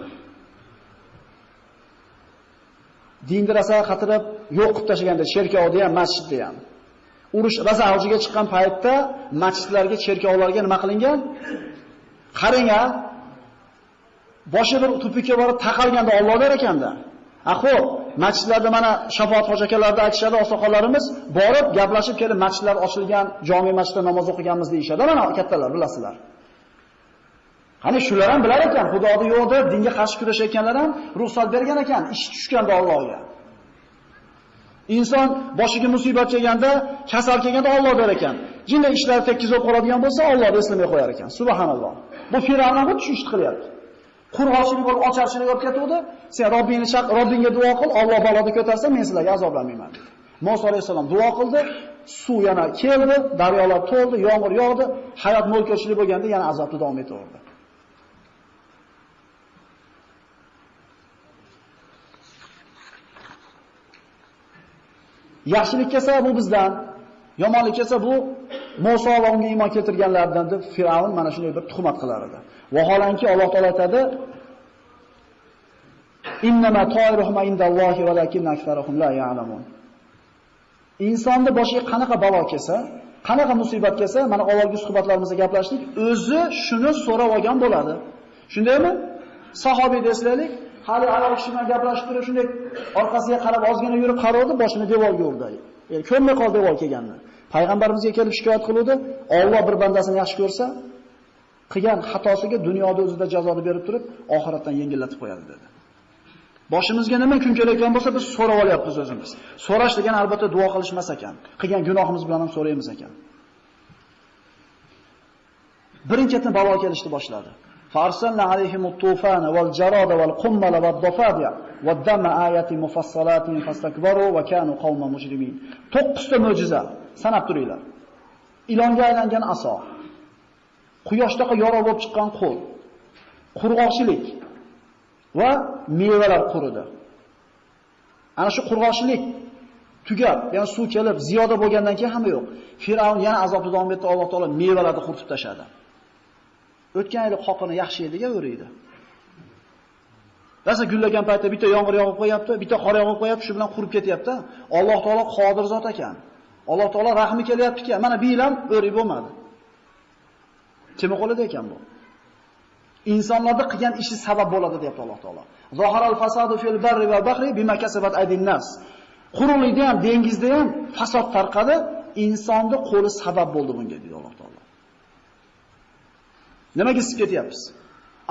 Dinni rasa qatirib yo'q qilib tashlaganda cherkovni ham, masjidni ham. Urush rasa avjiga chiqqan paytda masjidlarga, cherkovlarga nima qilingan? Qarang-a, boshi bir tupikka borib taqalganda Alloh der ekanda. A xo'p, masjidlarda mana shafoat hojakalarda aytishadi oqsoqollarimiz, borib gaplashib kelib masjidlar ochilgan, jami masjidda namoz o'qiganmiz deyishadi. Mana kattalar bilasizlar. Qani shular ham bilar ekan, Xudoni yo'q deb dinga qarshi kurashayotganlar ham ruxsat bergan ekan, ish tushganda Allohga. Inson boshiga musibat kelganda, kasal kelganda Alloh berar ekan. Jinday ishlar tekizib qoladigan bo'lsa, Alloh eslamay qo'yar ekan. Subhanalloh. Bu Fir'avn ham tushishni qilyapti. Qurg'oqchilik bo'lib ocharchilik bo'lib ketuvdi. Sen Robbingni chaq, Robbingga duo qil, Alloh baloni ko'tarsa, men sizlarga azoblamayman. Musa alayhisalom duo qildi, suv yana keldi, daryolar to'ldi, yomg'ir yog'di, hayot mo'lko'chilik bo'lganda yana azobni davom etaverdi. Yaxshilik kelsa bu bizdan, yomonlik kelsa bu Musa va unga iymon keltirganlardan deb Fir'avn mana shunday bir tuhmat qilar edi. Vaholanki Alloh taolay aytadi: "Innama to'iruhum indallohi valakin aktsaruhum la ya'lamun." Insonni boshiga qanaqa balo kelsa, qanaqa musibat kelsa, mana avvalgi suhbatlarimizda gaplashdik, o'zi shuni so'rab olgan bo'ladi. Shundaymi? Sahobiy deslaylik, hali ayol kishi bilan gaplashib turib, shunday orqasiga qarab ozgina yurib qaradi, boshini devorga urdi. Yani ko'rmay qoldi devor kelganini. Payg'ambarimizga kelib shikoyat qiluvdi, Alloh bir bandasini yaxshi ko'rsa, qilgan xatosiga dunyoda o'zida jazoni berib turib, oxiratdan yengillatib qo'yadi dedi. Boshimizga nima kun kelayotgan bo'lsa, biz so'rab olyapmiz o'zimiz. So'rash degan albatta duo qilishmas ekan. Qilgan gunohimiz bilan ham so'raymiz ekan. Birinchidan balo kelishni boshladi. فأرسلنا عليهم الطوفان والجراد والقمل والضفادع والدم آيات مفصلات فاستكبروا وكانوا قوما مجرمين 9 ta mo'jiza sanab turinglar. Ilonga aylangan aso, quyoshdaqa yorug' bo'lib chiqqan qo'l, qurg'oqchilik va mevalar quridi. Ana shu qurg'oqchilik tugab, ya'ni suv kelib, ziyoda bo'lgandan keyin hamma yo'q. Firavn yana azobni davom etdi, Alloh taolo mevalarni quritib tashladi. O'tgan yili qoqini yaxshi yediga o'raydi. Rasa gullagan paytda bitta yomg'ir yog'ib qo'yapti, bitta qor yog'ib qo'yapti, shu bilan qurib ketyapti. Alloh taolo qodir zot ekan. Alloh taolo rahmi kelyaptiki, mana bu yil ham o'rik bo'lmadi. Kim qo'lida ekan bu? Insonlarda qilgan ishi sabab bo'ladi deyapti Alloh taolo. Zoharal fasadu fil barri va bahri bima kasabat aydin nas. Quruqlikda ham, dengizda ham fasod tarqadi, insonni qo'li sabab bo'ldi bunga deydi Alloh taolo. Nimaga sib ketyapmiz?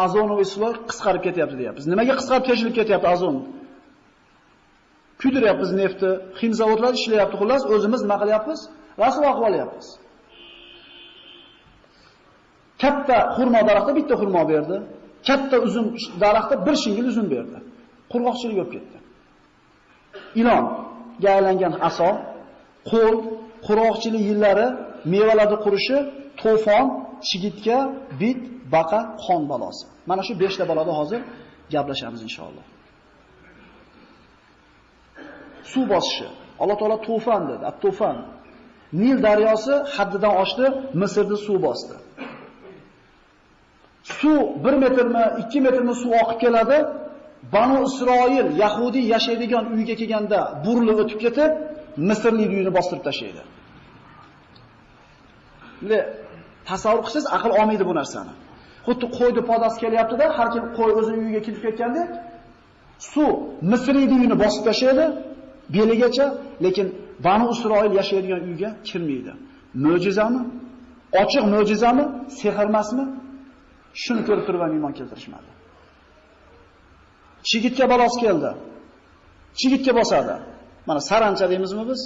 Azonoviy isloq qisqarib ketyapti deyapmiz. Nimaga qisqarib tejilib ketyapti azon? Kuydiryapmiz neftni, xim zavodlar ishlayapti, xullas o'zimiz nima qilyapmiz? Rasvo qilib. Katta xurmo daraxti bitta xurmo berdi. Katta uzum daraxti bir shingil uzum berdi. Qurg'oqchilik bo'lib ketdi. Ilon aylangan aso, qo'l, qurg'oqchilik yillari, mevalarni qurishi, to'fon, chigitga, bit, baqa, qon balosi. Mana shu 5 ta baloda hozir gaplashamiz inshaalloh. Suv bosishi. Alloh taolo to'fon dedi, at-to'fon. Nil daryosi haddidan oshdi, Misrni suv bosdi. Suv 1 metrmi, 2 metrmi suv oqib keladi. Banu Isroil Yahudi yashaydigan uyga kelganda burilib o'tib ketib, Misrning uyini bostirib tashlaydi. Bunday tasavvur qilsangiz aql olmaydi bu narsani. Xuddi qo'yni podasi kelyapti-da, har kim qo'y o'zining uyiga kirib ketganda suv Misriyni uyini bosib tashlaydi, beligacha, lekin Banu Isroil yashaydigan uyga kirmaydi. Mo'jizami? Ochiq mo'jizami? Sehr emasmi? Shuni ko'rib turib ham iymon keltirishmadi. Chigitga balos keldi. Chigitga bosadi. Mana sarancha deymizmi biz?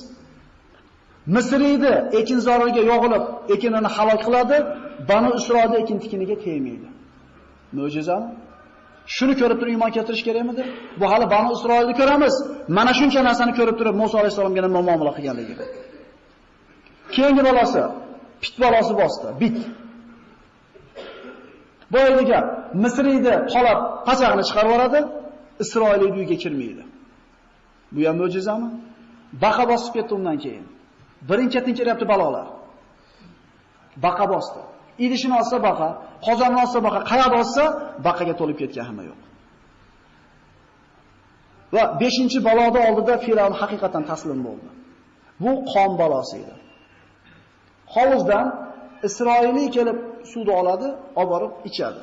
Misriyni ekinzoriga yog'ilib, ekinini halok qiladi, Banu Isroilda ekin tikiniga tegmaydi. Mo'jizami? Shuni ko'rib turib iymon keltirish kerakmidi? Bu hali Banu Isroilni ko'ramiz. Mana shuncha narsani ko'rib turib Musa alayhisolamga nima muomala qilganligini. Keyingi balasi, pit balosi bosdi, bit. Boyliga Misriyni qolab pachag'ini chiqarib yuboradi, Isroilning uyiga kirmaydi. Bu ham mo'jizami? Baqa bosib ketdi undan keyin. Birinchi tinchiryapti balolar. Baqa bosdi. Idishini olsa baqa, qozonni olsa baqa, qayoqda olsa baqaga to'lib ketgan hamma yo'q. Va 5-baloda oldida Firavn haqiqatan taslim bo'ldi. Bu qon balosi edi. Hovuzdan Isroiliy kelib suvni oladi, olib borib ichadi.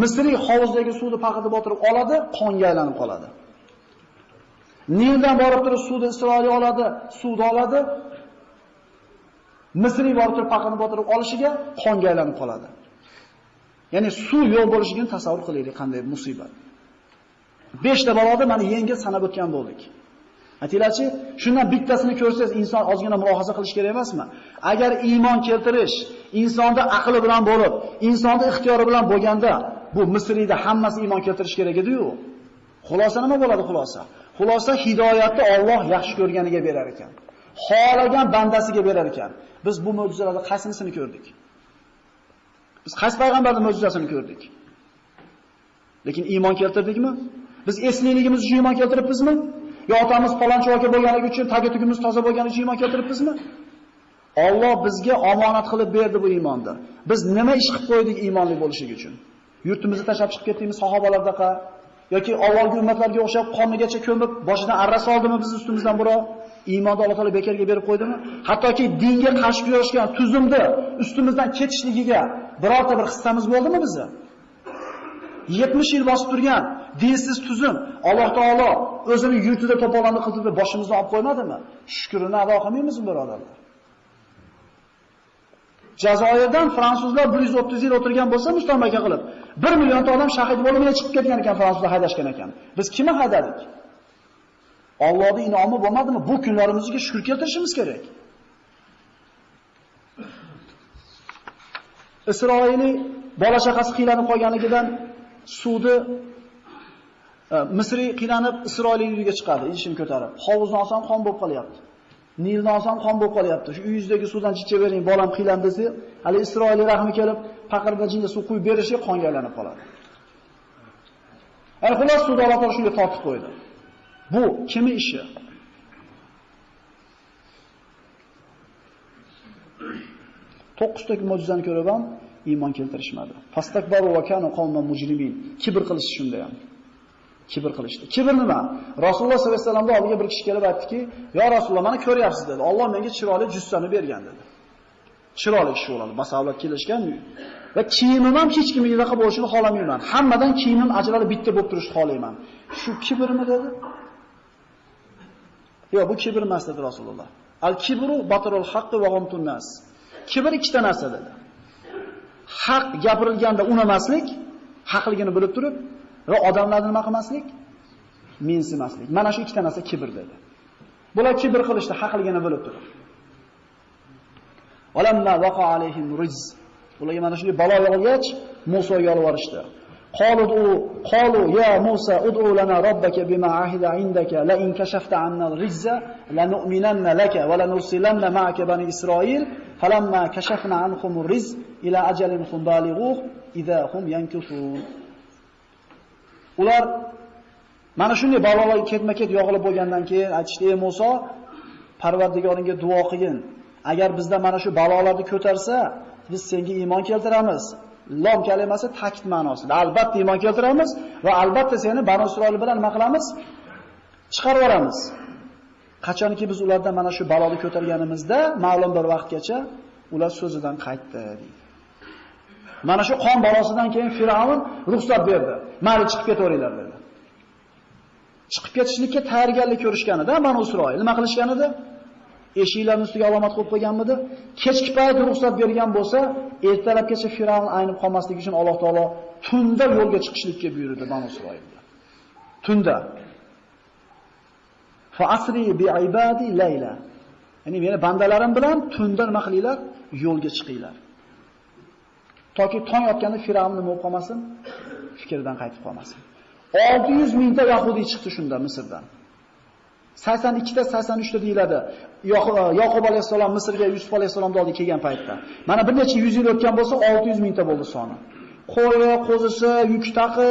Misriy hovuzdagi suvni paqida botirib oladi, qonga aylanib qoladi. Nildan borib turib suvni Isroil oladi, suvni oladi, Misriy borib turib paqani botirib olishiga qonga aylanib qoladi. Ya'ni suv yo'q bo'lishini tasavvur qilaylik qanday musibat. 5 ta baloni mana yengil sanab o'tgan bo'ldik. Aytinglarchi, shundan bittasini ko'rsangiz inson ozgina mulohaza qilish kerak emasmi? Agar iymon keltirish insonda aqli bilan bo'lib, insonda ixtiyori bilan bo'lganda, bu Misriyda hammasi iymon keltirish kerak edi-yu. Xulosa nima bo'ladi xulosa? Xulosa hidoyatni Alloh yaxshi ko'rganiga berar ekan. Xohlagan bandasiga berar ekan. Biz bu mo'jizalarda qaysinisini ko'rdik? Biz qaysi payg'ambarning mo'jizasini ko'rdik? Lekin iymon keltirdikmi? Biz esliligimiz uchun iymon keltiribmizmi? Yo otamiz falonchi aka bo'lganligi uchun tagitugimiz toza bo'lgani uchun iymon keltiribmizmi? Alloh bizga omonat qilib berdi bu iymonni. Biz nima ish qilib qo'ydik iymonli bo'lishi uchun? Yurtimizni tashlab chiqib ketdikmi sahobalardaqa yoki avvalgi ummatlarga o'xshab qonigacha ko'mib, boshidan arra soldimi biz ustimizdan birov? Iymonni Alloh taolo bekorga berib qo'ydimi? Hattoki dinga qarshi kurashgan tuzumni ustimizdan ketishligiga birorta bir hissamiz bo'ldimi bizni? 70 yil bosib turgan dinsiz tuzum Alloh taolo o'zini yurtida to'polonni qildirib boshimizdan olib qo'ymadimi? Shukrini ado qilmaymizmi birodarlar? Jazoirdan fransuzlar 130 yil o'tirgan bo'lsa mustamlaka qilib, 1 millionta odam shahid bo'lib chiqib ketgan ekan fransuzlar haydashgan ekan. Biz kimni haydadik? Allohning inomi bo'lmadimi? Bu kunlarimizga shukr keltirishimiz kerak. Isroilni bola chaqasi qiylanib qolganligidan suvni e, Misriy qiylanib Isroiliy uyiga chiqadi, ishim ko'tarib. Hovuzni olsam qon bo'lib qolyapti. Nilni olsam qon bo'lib qolyapti. Shu uyingizdagi suvdan chicha bering, bolam qiylandi desa, hali Isroillik rahmi kelib, paqirda jinga suv quyib berishi qonga aylanib qoladi. Ya'ni xulos suvni Alloh taolo shunga tortib qo'ydi. Bu kimi ishi? To'qqiztaki mo'jizani ko'rib ham iymon keltirishmadi. Fastakbaru va kanu qawman mujrimin. Kibr qilish shunda ham. Kibr qilishdi. Kibr nima? Rasululloh sollallohu alayhi vasallamga oldiga bir kishi kelib aytdiki, "Ya Rasululloh, meni ko'ryapsiz" dedi. Alloh menga chiroyli jussani bergan dedi. Chiroyli kishi bo'ladi. Basavlat kelishgan va kiyimim ham hech kimga naqa bo'lishini xohlamayman. Hammadan kiyimim ajralib bitta bo'lib turishni xohlayman. Shu kibrmi dedi? Yo'q, bu kibr emas dedi Rasululloh. Al-kibru batrul haqqi va ghamtun nas. Kibr ikkita narsa dedi. Haq gapirilganda unamaslik, haqligini bilib turib va odamlarni nima qilmaslik? Mensimaslik. Mana shu ikkita narsa kibr dedi. Bular kibr qilishda haqligini bilib turib. Alamma waqa alayhim rizq. Ularga mana shunday balo yog'ilgach, Musa yolvorishdi. قالوا قالوا يا موسى ادع لنا ربك بما عهد عندك لئن كشفت عنا الرجز لنؤمنن لك ولنرسلن معك بني إسرائيل فلما كشفنا عنهم الرجز إلى أجل هم بالغوه إذا هم ينكثون Ular mana shunday balolar ketma-ket yog'ilib bo'lgandan keyin aytishdi: "Ey Musa, Parvardigoringga duo qilgin. Agar bizda mana shu balolarni ko'tarsa, biz senga iymon keltiramiz." Lom kalimasi ta'kid ma'nosida. Albatta iymon keltiramiz va albatta seni Banu Isroil bilan nima qilamiz? Chiqarib yuboramiz. Qachonki biz ulardan mana shu baloni ko'targanimizda, ma'lum bir vaqtgacha ular so'zidan qaytdi deydi. Mana shu qon balosidan keyin Firavn ruxsat berdi. Mani chiqib ketaveringlar dedi. Chiqib ketishlikka tayyorgarlik ko'rishganida Banu Isroil nima qilishgan edi? Eshiklarning ustiga alomat qo'yib qo'yganmidi? Kechki payt ruxsat bergan bo'lsa, ertalabgacha Firavn aynib qolmasligi uchun Alloh taolo tunda yo'lga chiqishlikka buyurdi Banu Isroilga. Tunda. Fa asri bi ibadi layla. Ya'ni meni bandalarim bilan tunda nima qilinglar? Yo'lga chiqinglar. Toki tong otganda Firavn nima bo'lib qolmasin? Fikridan qaytib qolmasin. 600 mingta yahudi chiqdi shunda Misrdan. 82 ta 83 ta deyiladi. Yoqub e, alayhisalom Misrga Yusuf alayhisalomni oldiga kelgan paytda. Mana bir necha 100 yil o'tgan bo'lsa 600 mingta bo'ldi soni. Qo'yi, qo'zisi, yuk taqi,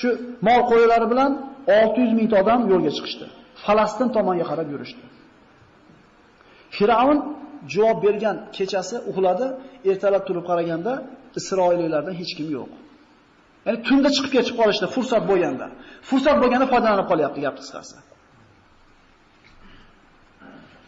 shu mol qo'ylari bilan 600 mingta odam yo'lga chiqishdi. Falastin tomonga qarab yurishdi. Firavn javob bergan kechasi uxladi, ertalab turib qaraganda Isroilliklardan hech kim yo'q. Ya'ni tunda chiqib ketib qolishdi fursat bo'lganda. Fursat bo'lganda foydalanib qolyapti gap qisqasi.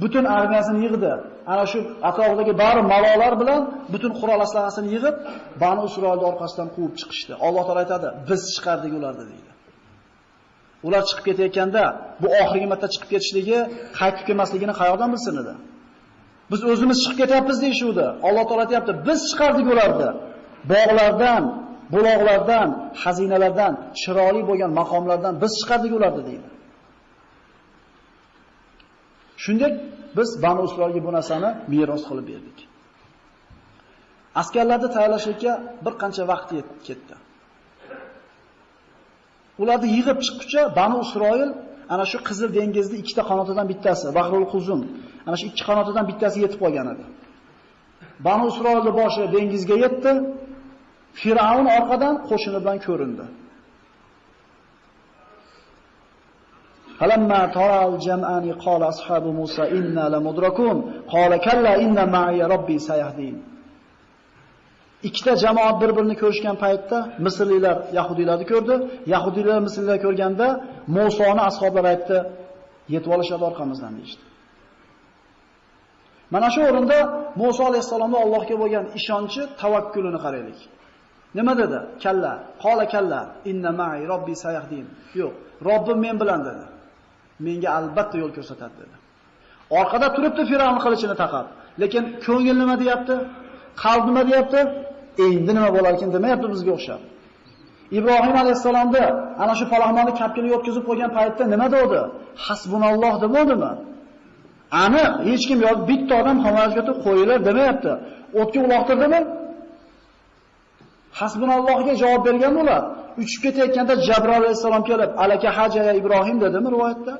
Butun armiyasini yig'di. Ana shu atrofidagi bari malolar bilan butun qurol aslasini yig'ib, Banu Isroilni orqasidan quvib chiqishdi. Alloh taolay aytadi, biz chiqardik ularni deydi. Ular chiqib ketayotganda bu oxirgi marta chiqib ketishligi, qaytib kelmasligini qayoqdan bilsin edi? Biz o'zimiz chiqib ketyapmiz deyshuvdi. Alloh taolay aytayapti, biz chiqardik ularni. Bog'lardan, buloqlardan, xazinalardan, chiroyli bo'lgan maqomlardan biz chiqardik ularni deydi. Shuningdek, biz Banu Isroilga bu narsani meros qilib berdik. Askarlarni tayyorlashga bir qancha vaqt ketdi. Ularni yig'ib chiqquncha Banu Isroil ana shu Qizil dengizning ikkita qanotidan bittasi, Bahrul Quzum, ana shu ikki qanotidan bittasi yetib qolgan edi. Banu Isroilning boshi dengizga yetdi. Firavun orqadan qo'shini bilan ko'rindi. فلما ترى الجمعان قال أصحاب موسى إنا لمدركون قال كلا إن معي ربي سيهدين ikkita jamoat bir-birini ko'rishgan paytda Misrliklar Yahudiylarni ko'rdi. Yahudiylar Misrliklar ko'rganda Musoni ashablari aytdi, yetib olishadi orqamizdan deydi. Mana shu o'rinda Musa alayhisolamning Allohga bo'lgan ishonchi, tavakkulini qaraylik. Nima dedi? Kalla, qola kalla, inna ma'i robbi sayahdin. Yo'q, Robbim men bilan dedi. Menga albatta yo'l ko'rsatadi dedi. Orqada turibdi Firavn qilichini taqab. Lekin ko'ngil nima deyapti? Qalb nima deyapti? Endi nima bo'larkin demayapti bizga o'xshab. Ibrohim alayhisalomda ana shu palohmonni kapkini yotkizib qo'ygan paytda nima dedi? Hasbunalloh demadimi? Aniq hech kim yo'q, bitta odam xamoyatga qo'yilar demayapti. O'tga uloqtirdimi? Hasbunallohga javob bergan ular. Uchib ketayotganda Jabroil alayhisalom kelib, "Alaka haja ya Ibrohim" dedimi rivoyatda?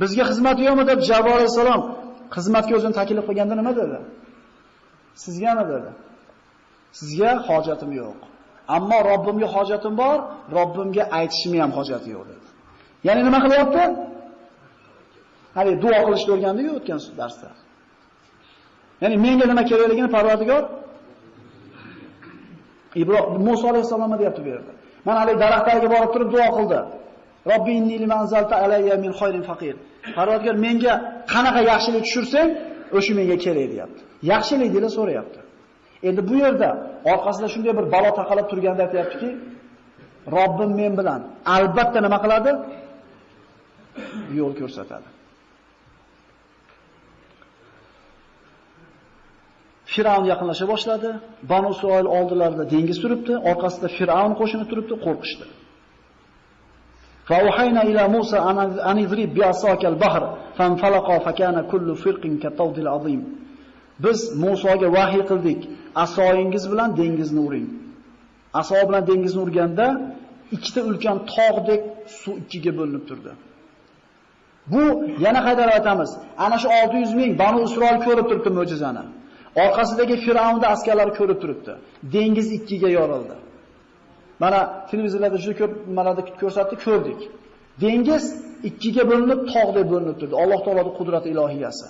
Bizga xizmat yo'qmi deb Javob alayhisalom xizmatga o'zini taklif qilganda nima dedi? Sizgami dedi? Sizga hojatim yo'q. Ammo Robbimga hojatim bor, Robbimga aytishim ham hojati yo'q dedi. Ya'ni nima qilyapti? Hali duo qilishni o'rgandik o'tgan darsda. Ya'ni menga nima kerakligini Parvardigor Ibrohim Musa alayhisalomga deyapti bu yerda. Mana hali daraxtlarga borib turib duo qildi. Robbi inni limanzalta alayya min khayrin faqir. Parvardigor menga qanaqa yaxshilik tushursang, o'sha menga kerak deyapti. Yaxshilik deb so'rayapti. Endi bu yerda orqasida shunday bir balo taqalib turganda aytayaptiki, Robbim men bilan albatta nima qiladi? Yo'l ko'rsatadi. Firavn yaqinlasha boshladi. Banu Isroil oldilarida dengiz turibdi, orqasida Firavn qo'shini turibdi, qo'rqishdi. فأوحينا إلى موسى أن اضرب بعصاك البحر فانفلق فكان كل فرق كالطود العظيم Biz Musoga vahiy qildik. Asoyingiz bilan dengizni uring. Aso bilan dengizni urganda ikkita ulkan tog'dek suv ikkiga bo'linib turdi. Bu yana qaytarib aytamiz. Ana shu 600 ming Banu Isroil ko'rib turibdi mo'jizani. Orqasidagi Fir'avnda askarlari ko'rib turibdi. Dengiz ikkiga yorildi. Mana televizorlarda juda ko'p nimalarni ko'rsatdi, ko'rdik. Dengiz ikkiga bo'linib, tog'dek bo'linib turdi. Alloh taoloning qudrati ilohiyasi.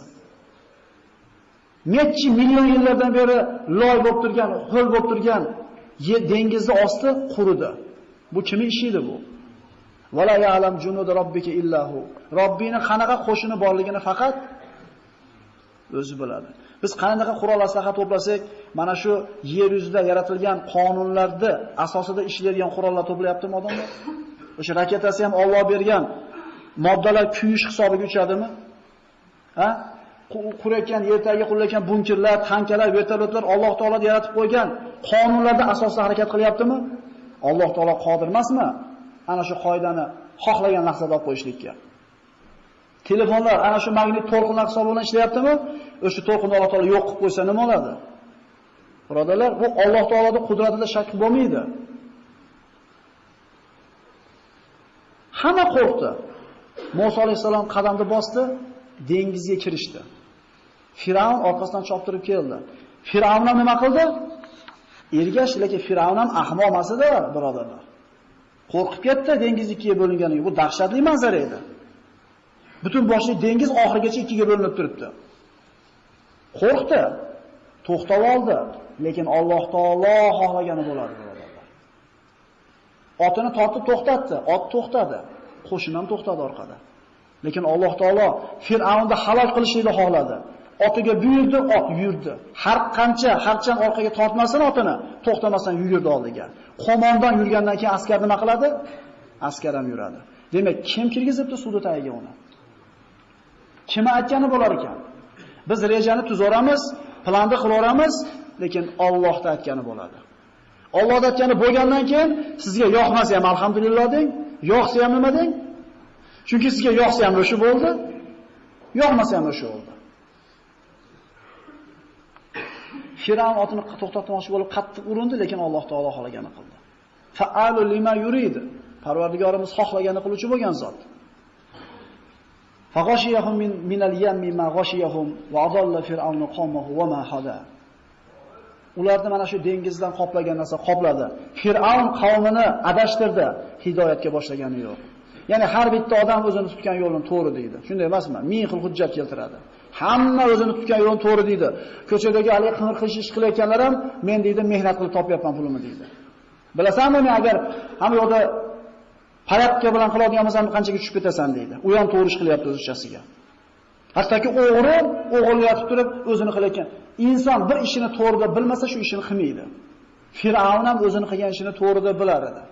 Nechi million yillardan beri loy bo'lib turgan, ho'l bo'lib turgan dengizni osti quridi. Bu kimning ishi edi bu? Vala ya'lam junud robbika illahu. Robbini qanaqa qo'shini borligini faqat o'zi biladi. Biz qanaqa qurol aslaha to'plasak, mana shu yer yuzida yaratilgan qonunlarni asosida ishlaydigan qurollar to'playaptimi odamlar? O'sha raketasi ham Alloh bergan moddalar kuyish hisobiga uchadimi? Ha? qurayotgan yer tagiga qurilayotgan bunkerlar, tankalar, vertolyotlar Alloh taolo yaratib qo'ygan qonunlarda asosida harakat qilyaptimi? Alloh taolo qodir emasmi? Ana shu qoidani xohlagan lahzada olib qo'yishlikka. Telefonlar ana shu magnit to'lqinlar hisobidan ishlayaptimi? O'sha to'lqinni Alloh taolo yo'q qilib qo'ysa nima bo'ladi? Birodalar, bu Alloh taoloning qudratida shak bo'lmaydi. Hamma qo'rqdi. Musa alayhisalom qadamni bosdi, dengizga kirishdi. Firavn orqasidan choptirib keldi. Firavn ham nima qildi? Ergash, lekin Firavn ham ahmoq emas edi, birodarlar. Qo'rqib ketdi dengiz bo'linganiga. Bu dahshatli manzara edi. Butun boshli dengiz oxirigacha ikkiga bo'linib turibdi. Qo'rqdi. To'xtab oldi, lekin Alloh taolo xohlagani bo'ladi, birodarlar. Otini tortib to'xtatdi, ot to'xtadi. Qo'shin ham to'xtadi orqada. Lekin Alloh taolo Fir'avnni halol qilishni xohladi. Otiga buyurdi, ot yurdi. Har qancha harchan orqaga tortmasin otini, to'xtamasdan yugurdi oldiga. Qo'mondan yurgandan keyin askar nima qiladi? Askar ham yuradi. Demak, kim kirgizibdi suvni tagiga uni? Kim aytgani bo'lar ekan? Biz rejani tuzoramiz, planni qilaveramiz, lekin Allohda aytgani bo'ladi. Allohda aytgani bo'lgandan keyin sizga yoqmasa ham alhamdulillah deng, yoqsa ham nima deng? Chunki sizga yoqsa ham o'sha bo'ldi, yoqmasa ham o'sha bo'ldi. Firavn otini to'xtatmoqchi bo'lib qattiq urindi, lekin Alloh taolo xohlagani qildi. Fa'alu lima yurid. Parvardigorimiz xohlagani qiluvchi bo'lgan zot. Faghoshiyahum min minal yammi ma ghashiyahum va adalla fir'aunu qawmahu va ma hada. Ularni mana shu dengizdan qoplagan narsa qopladi. Fir'aun qavmini adashtirdi, hidoyatga boshlagani yo'q. Ya'ni har bitta odam o'zini tutgan yo'lini to'g'ri deydi. Shunday emasmi? Ming xil hujjat keltiradi. Hamma o'zini tutgan yo'lini to'g'ri deydi. Ko'chadagi hali qimir qish ish qilayotganlar ham men deydi mehnat qilib topyapman pulimni deydi. Bilasanmi men agar hamma yoqda Hayotga bilan qiladigan bo'lsam qanchaga tushib ketasan deydi. U ham to'g'ri ish qilyapti o'zichasiga. Hattoki o'g'ri o'g'irlayotib turib o'zini qilayotgan. Inson bir ishini to'g'rida bilmasa shu ishini qilmaydi. Fir'avn ham o'zini qilgan ishini to'g'rida bilar edi.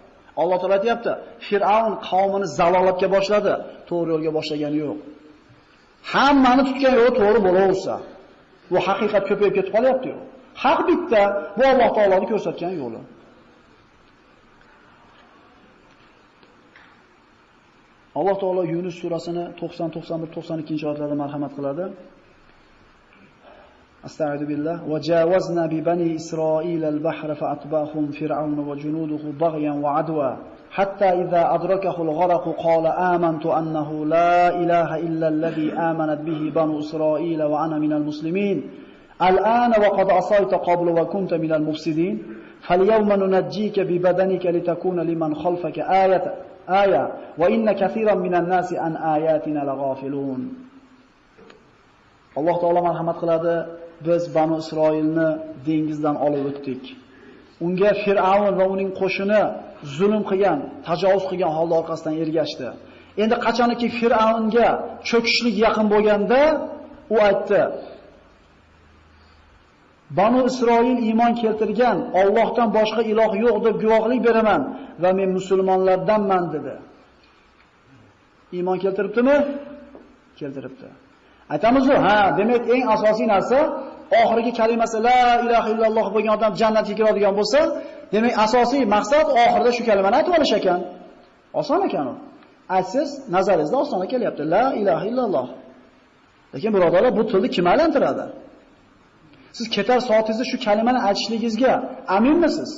Alloh taolo aytayapti, Fir'avn qavmini zalolatga boshladi, to'g'ri yo'lga boshlagani yo'q. Hammani tutgan yo'li to'g'ri bo'laversa, bu haqiqat ko'payib ketib qolyapti-ku. Haq bitta, bu Alloh taoloning ko'rsatgan yo'li. Alloh taolo Yunus surasini 90, 91, 92 oyatlarda marhamat qiladi. Astagfiru billah va javazna bi bani Isroil al-bahr fa atba'hum fir'aun va junuduhu baghyan va adwa hatta idha adrakahu al-gharq qala amantu annahu la ilaha illa alladhi amanat bihi banu Isroil wa ana minal muslimin الآن وقد عصيت قبل وكنت من المفسدين فاليوم ننجيك ببدنك لتكون لمن خلفك آية aya va inna kaseeran minan nasi an ayatina laghafilun. Alloh taolo marhamat qiladi, biz Banu Isroilni dengizdan olib o'tdik. Unga Fir'avn va uning qo'shini zulm qilgan, tajovuz qilgan holda orqasidan ergashdi. Endi qachoniki Fir'avnga cho'kishlik yaqin bo'lganda, u aytdi: Banu Isroil iymon keltirgan, Allohdan boshqa iloh yo'q deb guvohlik beraman va men musulmonlardanman dedi. Iymon keltiribdimi? Keltiribdi. Aytamiz-ku, ha, demak eng asosiy narsa oxirgi kalimasi la ilaha illalloh bo'lgan odam jannatga kiradigan bo'lsa, demak asosiy maqsad oxirida shu kalimani aytib olish ekan. Oson ekan u. Aytsiz, nazaringizda osona kelyapti. La ilaha illalloh. Lekin birodarlar, bu tilni kim aylantiradi? Siz ketar soatingizda shu kalimani aytishligingizga aminmisiz?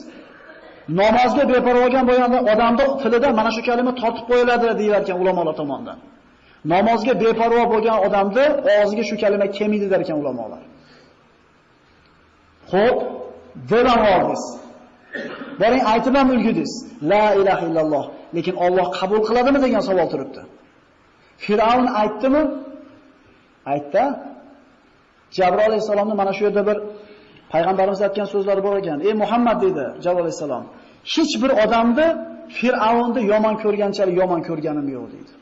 Namozga beparvo bo'lgan odamning tilida mana shu kalima tortib qo'yiladi deylar ekan ulamolar tomonidan. Namozga beparvo bo'lgan odamni og'ziga shu kalima kelmaydi der ekan ulamolar. Xo'p, devam oldingiz. Boring aytib ham ulgudingiz. La ilaha illalloh. Lekin Alloh qabul qiladimi degan savol turibdi. Fir'avn aytdimi? Aytdi. Jabroil alayhisalomni mana shu yerda bir payg'ambarimiz aytgan so'zlari bor ekan. "Ey Muhammad" dedi Jabroil alayhisalom. "Hech bir odamni Fir'avnni yomon ko'rganchalik yomon ko'rganim yo'q" dedi.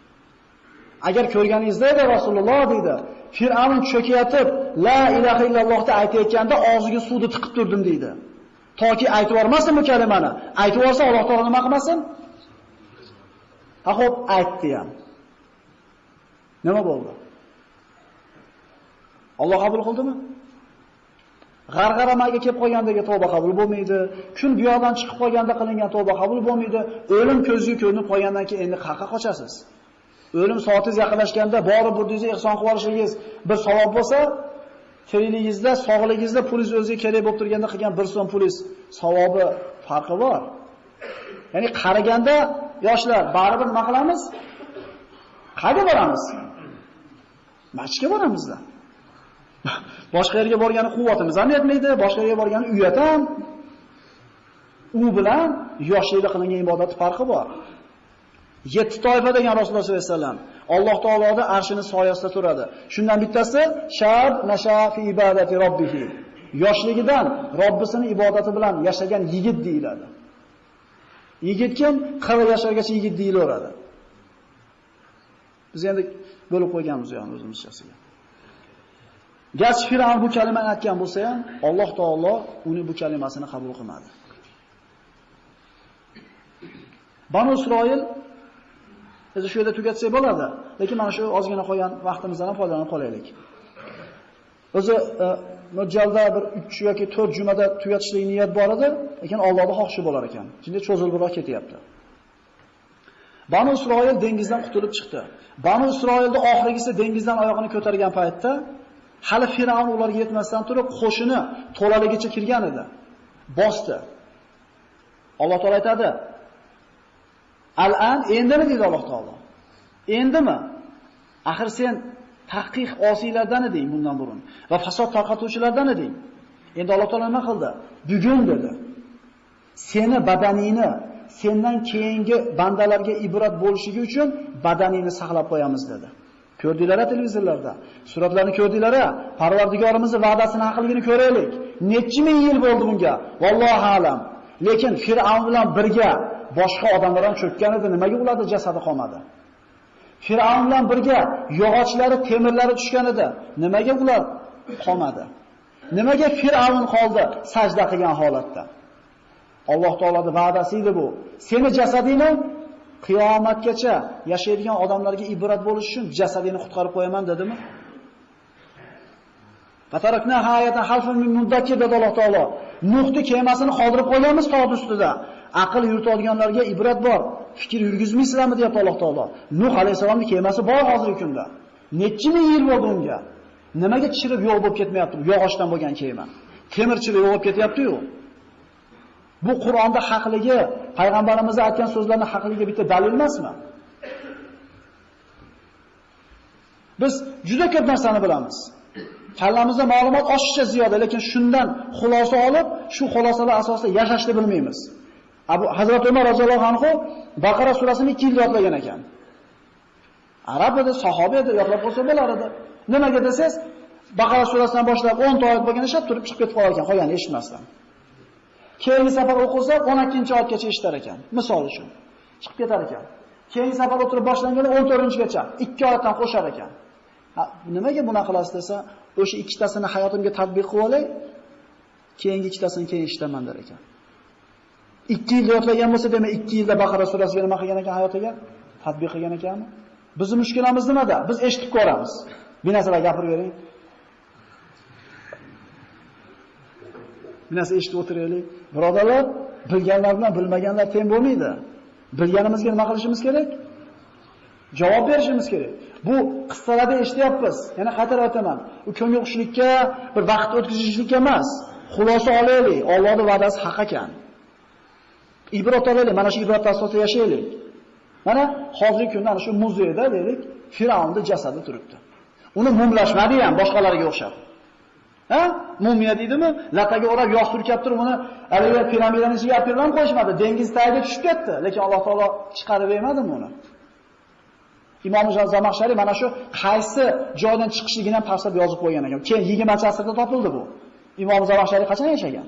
Agar ko'rganingizda edi Rasululloh dedi, Fir'avn cho'kayotib, la ilaha illallohni aytayotganda og'ziga suvni tiqib turdim dedi. Toki aytib yormasin bu kalimani. Aytib yorsa Alloh taolo nima qilmasin? Ha xo'p, aytdi ham. Nima bo'ldi? Alloh qabul qildimi? G'arg'aramaga kelib qolgandagi tavba qabul bo'lmaydi. Kun buyoqdan chiqib qolganda qilingan tavba qabul bo'lmaydi. O'lim ko'zga ko'rinib qolgandan keyin endi qayerga qochasiz? O'lim soatingiz yaqinlashganda bori burdingizni ihson qilib olishingiz bir savob bo'lsa, tirikligingizda, sog'ligingizda pulingiz o'ziga kerak bo'lib turganda qilgan bir so'm pulingiz savobi farqi bor. Ya'ni qaraganda yoshlar baribir nima qilamiz? Qayerga boramiz? Masjidga boramizda. Boshqa yerga borgani quvvatimiz ham yetmaydi, boshqa yerga borgani uyat ham. U bilan yoshlikda qilingan ibodat farqi bor. Yetti toifa degan Rasululloh sollallohu alayhi vasallam. Alloh taoloning arshining soyasida turadi. Shundan bittasi shab nasha fi ibadati robbih. Yoshligidan Robbisini ibodati bilan yashagan yigit deyiladi. Yigit kim? 40 yoshlargacha yigit deyilaveradi. Biz endi bo'lib qo'yganmiz yani o'zimizchasiga. Garchi Fir'avn bu kalimani aytgan bo'lsa ham, Alloh taolo uni bu kalimasini qabul qilmadi. Banu Isroil biz shu yerda tugatsak bo'ladi, lekin mana shu ozgina qolgan vaqtimizdan ham foydalanib qolaylik. O'zi e, bir 3 yoki 4 jumada tugatishlik niyat bor edi, lekin Allohning xohishi bo'lar ekan. Shunda cho'zilibroq ketyapti. Banu Isroil dengizdan qutulib chiqdi. Banu Isroilda oxirgisi dengizdan oyog'ini ko'targan paytda hali Firavn ularga yetmasdan turib qo'shini to'laligicha kirgan edi. Bosdi. Alloh taolo aytadi: "Al-an endimi?" dedi Alloh taolo. Endimi? Axir sen tahqiq osiylardan eding bundan burun va fasod tarqatuvchilardan eding. Endi Alloh taolo nima qildi? Bugun dedi. Seni badaningni sendan keyingi bandalarga ibrat bo'lishligi uchun badaningni saqlab qo'yamiz dedi. Ko'rdinglar-a televizorlarda? Suratlarni ko'rdinglar-a? Parvardigorimizning va'dasini haqligini ko'raylik. Necha ming yil bo'ldi bunga? Vallohu alam. Lekin Fir'avn bilan birga boshqa odamlar ham cho'kkan edi, nimaga ularda jasadi qolmadi? Fir'avn bilan birga yog'ochlari, temirlari tushgan edi, nimaga ular qolmadi? Nimaga Fir'avn qoldi sajda qilgan holatda? Alloh taolaning va'dasi edi bu. Seni jasadingni qiyomatgacha yashaydigan odamlarga ibrat bo'lish uchun jasadini qutqarib qo'yaman dedimi? Fatarakna hayatan halfun min mudakkir dedi Alloh taolo. Nuhni kemasini qoldirib qo'yganmiz tog' ustida. Aql yuritadiganlarga ibrat bor. Fikr yurgizmaysizlarmi deyapti Alloh taolo. Nuh alayhisolamning kemasi bor hozirgi kunda. Necha ming yil bo'ldi unga? Nimaga chirib yo'q bo'lib ketmayapti? Yog'ochdan bo'lgan kema. Temirchili yo'q bo'lib ketyapti-yu. Bu Qur'onda haqligi, payg'ambarimiz aytgan so'zlarning haqligiga bitta dalil emasmi? Biz juda ko'p narsani bilamiz. Kallamizda ma'lumot oshiqcha ziyoda, lekin shundan xulosa olib, shu xulosalar asosida yashashni bilmaymiz. Abu Hazrat Umar roziyallohu anhu Baqara surasini 2 yil yodlagan ekan. Arab edi, sahoba edi, yodlab qo'ysa bo'lar edi. Nimaga desangiz, Baqara surasidan boshlab 10 ta oyat bo'lganda shart turib chiqib ketib qolar ekan, qolganini eshitmasdan. Keyingi safar o'qilsa 12-oyatgacha eshitar ekan. Misol uchun. Chiqib ketar ekan. Keyingi safar o'tirib boshlanganda 14-gacha 2 oyatdan qo'shar ekan. Ha, nimaga buni qilasiz desa, o'sha ikkitasini hayotimga tatbiq qilib olay, keyingi ikkitasini keyin eshitaman der ekan. 2 yil yodlagan bo'lsa, demak 2 yilda Baqara surasiga nima qilgan ekan hayotiga? Tatbiq qilgan ekanmi? Bizning mushkulamiz nimada? Biz eshitib ko'ramiz. Bir narsalar gapirib bering. Bir narsa eshitib o'tiraylik. Birodarlar, bilganlar bilan bilmaganlar teng bo'lmaydi. Bilganimizga nima qilishimiz kerak? Javob berishimiz kerak. Bu qissalarda eshityapmiz. Yana qaytarib aytaman. U ko'ngil xushlikka, bir vaqt o'tkazishlikka emas. Xulosa olaylik. Allohning va'dasi haq ekan. Ibrat olaylik. Mana shu ibrat asosida yashaylik. Mana hozirgi kunda ana shu muzeyda deylik, Firavnning jasadi turibdi. Uni mumlashmadi ham boshqalarga o'xshab. Ha? Mumiya deydimi? Lataga o'rab yog' surkab turib uni haligi piramidaning ichiga olib kirib qo'yishmadi. Dengiz tagiga tushib ketdi, lekin Alloh taolo chiqarib bermadimi uni? Imom Zamaxshari mana shu qaysi joydan chiqishligini ham tafsirda yozib qo'ygan ekan. Keyin 20-asrda topildi bu. Imom Zamaxshari qachon yashagan?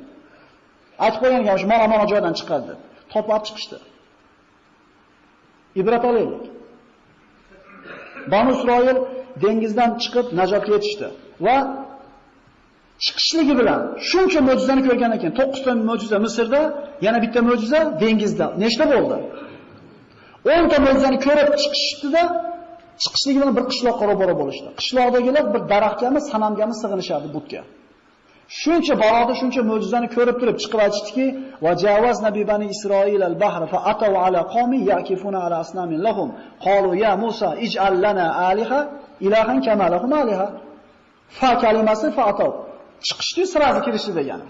Aytib qo'ygan ekan, shu mana mana joydan chiqadi. Topib chiqishdi. Ibrat olaylik. Banu Isroil dengizdan chiqib najotga yetishdi va chiqishligi bilan shuncha mo'jizani ko'rgan ekan. 9 ta mo'jiza Misrda, yana bitta mo'jiza dengizda. Nechta bo'ldi? 10 ta mo'jizani ko'rib chiqishdida chiqishligi bilan bir qishloqqa ro'baro bo'lishdi. Qishloqdagilar bir daraxtgami, sanamgami sig'inishardi butga. Shuncha baroda shuncha mo'jizani ko'rib turib chiqib aytishdiki: "Va javazna bi bani Isroil al-bahr fa ataw ala qawmi yakifuna ala asnamin lahum qalu ya Musa ij'al lana aliha ilahan kama lahum aliha." Fa kalimasi fa ataw. Chiqishdi, sirasi kirishdi degani.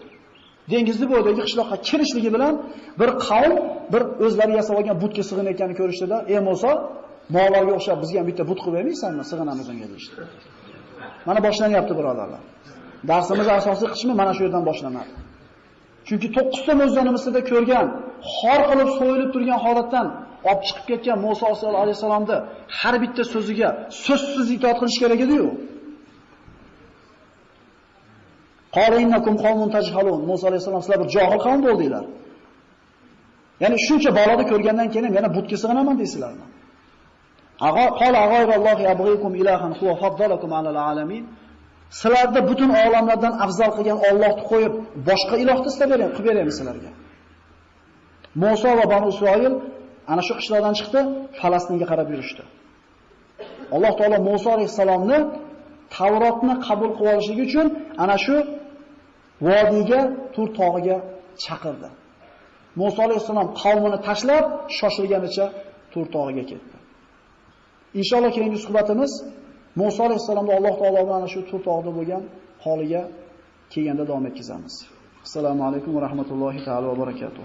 Dengizni bo'yidagi qishloqqa kirishligi bilan bir qavm bir o'zlari yasab olgan butga sig'inayotganini ko'rishdida, "Ey Musa, mo'g'larga o'xshab bizga ham bitta but qilib bermaysanmi? Sig'inamiz unga" deyishdi. Mana boshlanyapti birodarlar. Darsimiz asosiy qismi mana shu yerdan boshlanadi. Chunki 9 ta mo'jizani Misrda ko'rgan, xor qilib so'yilib turgan holatdan olib chiqib ketgan Musa alayhisalomni har bitta so'ziga so'zsiz itoat qilish kerak edi-yu. Qala innakum qawmun tajhalun. Musa alayhisalom sizlar bir johil qavm bo'ldinglar. Ya'ni shuncha baloni ko'rgandan keyin yana butga sig'inaman deysizlarmi? Ag'o qol ag'oyrallohi abghikum ilahan huwa faddalakum alal alamin. Sizlarda butun olamlardan afzal qilgan Allohni qo'yib, boshqa ilohni istab bering, qilib beraymiz sizlarga. Musa va Banu Isroil ana shu qishloqdan chiqdi, Falastinga qarab yurishdi. Alloh taolo Musa alayhisalomni Tavrotni qabul qilib olishligi uchun ana shu vodiyga, Tur tog'iga chaqirdi. Musa alayhisalom qavmini tashlab, shoshilganicha Tur tog'iga ketdi. Inshaalloh keyingi suhbatimiz Musa alayhisalomni Alloh taolo bilan ana shu Tur tog'ida bo'lgan holiga kelganda davom etkazamiz. Assalomu alaykum va rahmatullohi taolo va barakatuh.